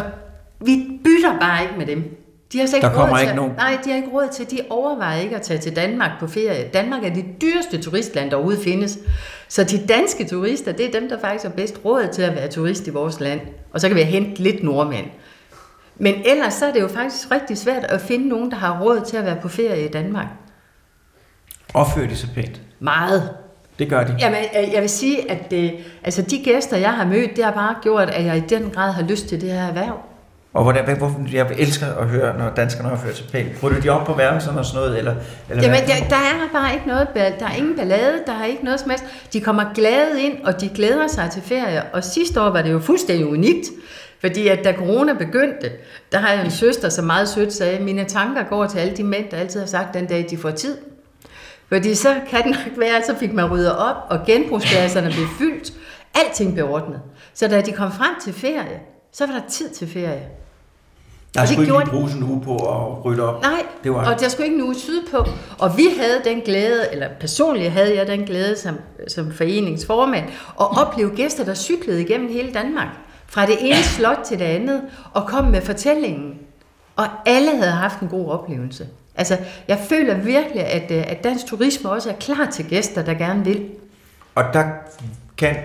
vi bytter bare ikke med dem. De har ikke Der kommer råd ikke til, nogen. Nej, de har ikke råd til, de overvejer ikke at tage til Danmark på ferie. Danmark er det dyreste turistland, der overhovedet findes. Så de danske turister, det er dem, der faktisk har bedst råd til at være turist i vores land. Og så kan vi hente lidt nordmænd. Men ellers så er det jo faktisk rigtig svært at finde nogen, der har råd til at være på ferie i Danmark. Opfører de sig pænt? Meget. Det gør de. Jamen, øh, jeg vil sige, at øh, altså, de gæster, jeg har mødt, det har bare gjort, at jeg i den grad har lyst til det her erhverv. Og hvordan, hvorfor, jeg elsker at høre, når danskerne opfører sig pænt. Rydder de op på værelserne og sådan noget? Eller, eller Jamen, der, der er bare ikke noget, der er ingen ballade, der er ikke noget som helst. De kommer glade ind, og de glæder sig til ferie. Og sidste år var det jo fuldstændig unikt, fordi at da corona begyndte, der har jeg en søster, som meget sødt sagde, mine tanker går til alle de mænd, der altid har sagt den dag, de får tid. Fordi så kan det nok være, at så fik man ryddet op, og genbrugspladserne blev fyldt. Alting blev ordnet. Så da de kom frem til ferie, så var der tid til ferie. Der skulle ikke gjorde bruges en uge på at rydde op. Nej, Det var- og der skulle ikke en uge sydpå. Og vi havde den glæde, eller personligt havde jeg den glæde som, som foreningsformand, at opleve gæster, der cyklede igennem hele Danmark. Fra det ene slot til det andet, og kom med fortællingen. Og alle havde haft en god oplevelse. Altså, jeg føler virkelig, at, øh, at dansk turisme også er klar til gæster, der gerne vil. Og der kan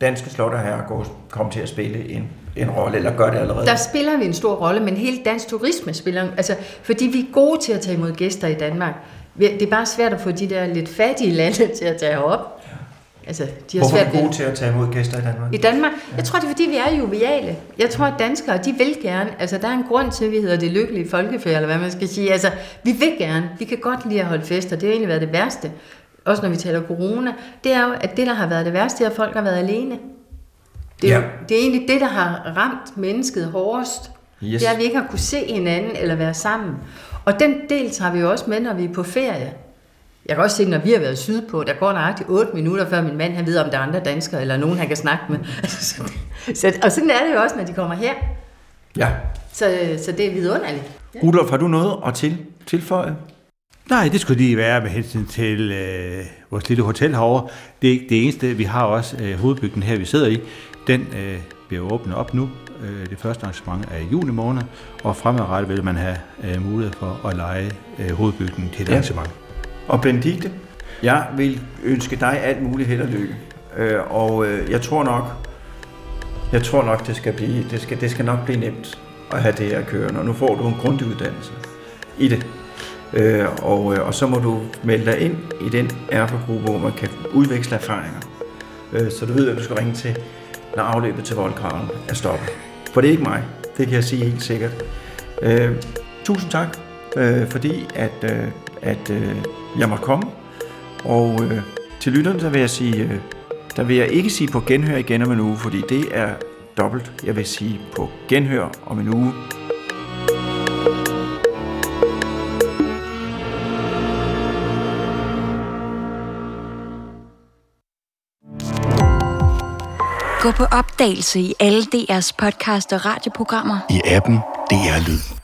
danske slotter her komme til at spille en, en rolle, eller gør det allerede. Der spiller vi en stor rolle, men hele dansk turisme spiller, altså, fordi vi er gode til at tage imod gæster i Danmark. Det er bare svært at få de der lidt fattige lande (laughs) til at tage op. Altså, de har Hvorfor svært er vi gode til at tage imod gæster i Danmark? I Danmark? Jeg tror, det er, fordi vi er joviale. Jeg tror, at danskere, de vil gerne. Altså, der er en grund til, at vi hedder det lykkelige folkefærd, eller hvad man skal sige. Altså, vi vil gerne. Vi kan godt lide at holde fester. Det har egentlig været det værste. Også når vi taler corona. Det er jo, at det, der har været det værste, er, at folk har været alene. Det er, Ja. det er egentlig det, der har ramt mennesket hårdest. Yes. Det er, at vi ikke har kunne se hinanden eller være sammen. Og den del tager vi jo også med, når vi er på ferie. Jeg kan også se, når vi har været sydpå, der går nøjagtigt 8 minutter, før min mand han ved, om der er andre danskere, eller nogen, han kan snakke med. (laughs) så, så, og sådan er det jo også, når de kommer her. Ja. Så, så det er vidunderligt. Rudolf, har du noget at til, tilføje? Nej, det skulle lige være med hensyn til øh, vores lille hotel herovre. Det er ikke det eneste. Vi har også øh, hovedbygden her, vi sidder i. Den øh, bliver åbnet op nu. Øh, det første arrangement er i juni måned, og fremadrettet vil man have øh, mulighed for at lege øh, hovedbygden til et Ja. ja. arrangement. Og Benedikte, jeg vil ønske dig alt muligt held og lykke. Øh, og øh, jeg tror nok, jeg tror nok, det skal, blive, det, skal, det skal nok blive nemt at have det her kørende. Og nu får du en grundig uddannelse i det. Øh, og, øh, og så må du melde dig ind i den erfagruppe, hvor man kan udveksle erfaringer. Øh, så du ved, at du skal ringe til, når afløbet til voldkraven er stoppet. For det er ikke mig. Det kan jeg sige helt sikkert. Øh, tusind tak, øh, fordi at, øh, at øh, jeg måtte komme. Og øh, til lytterne, der vil jeg sige, øh, der vil jeg ikke sige på genhør igen om en uge, fordi det er dobbelt. Jeg vil sige på genhør om en uge. Gå på opdagelse i alle DR's podcast og radioprogrammer. i appen DR Lyd.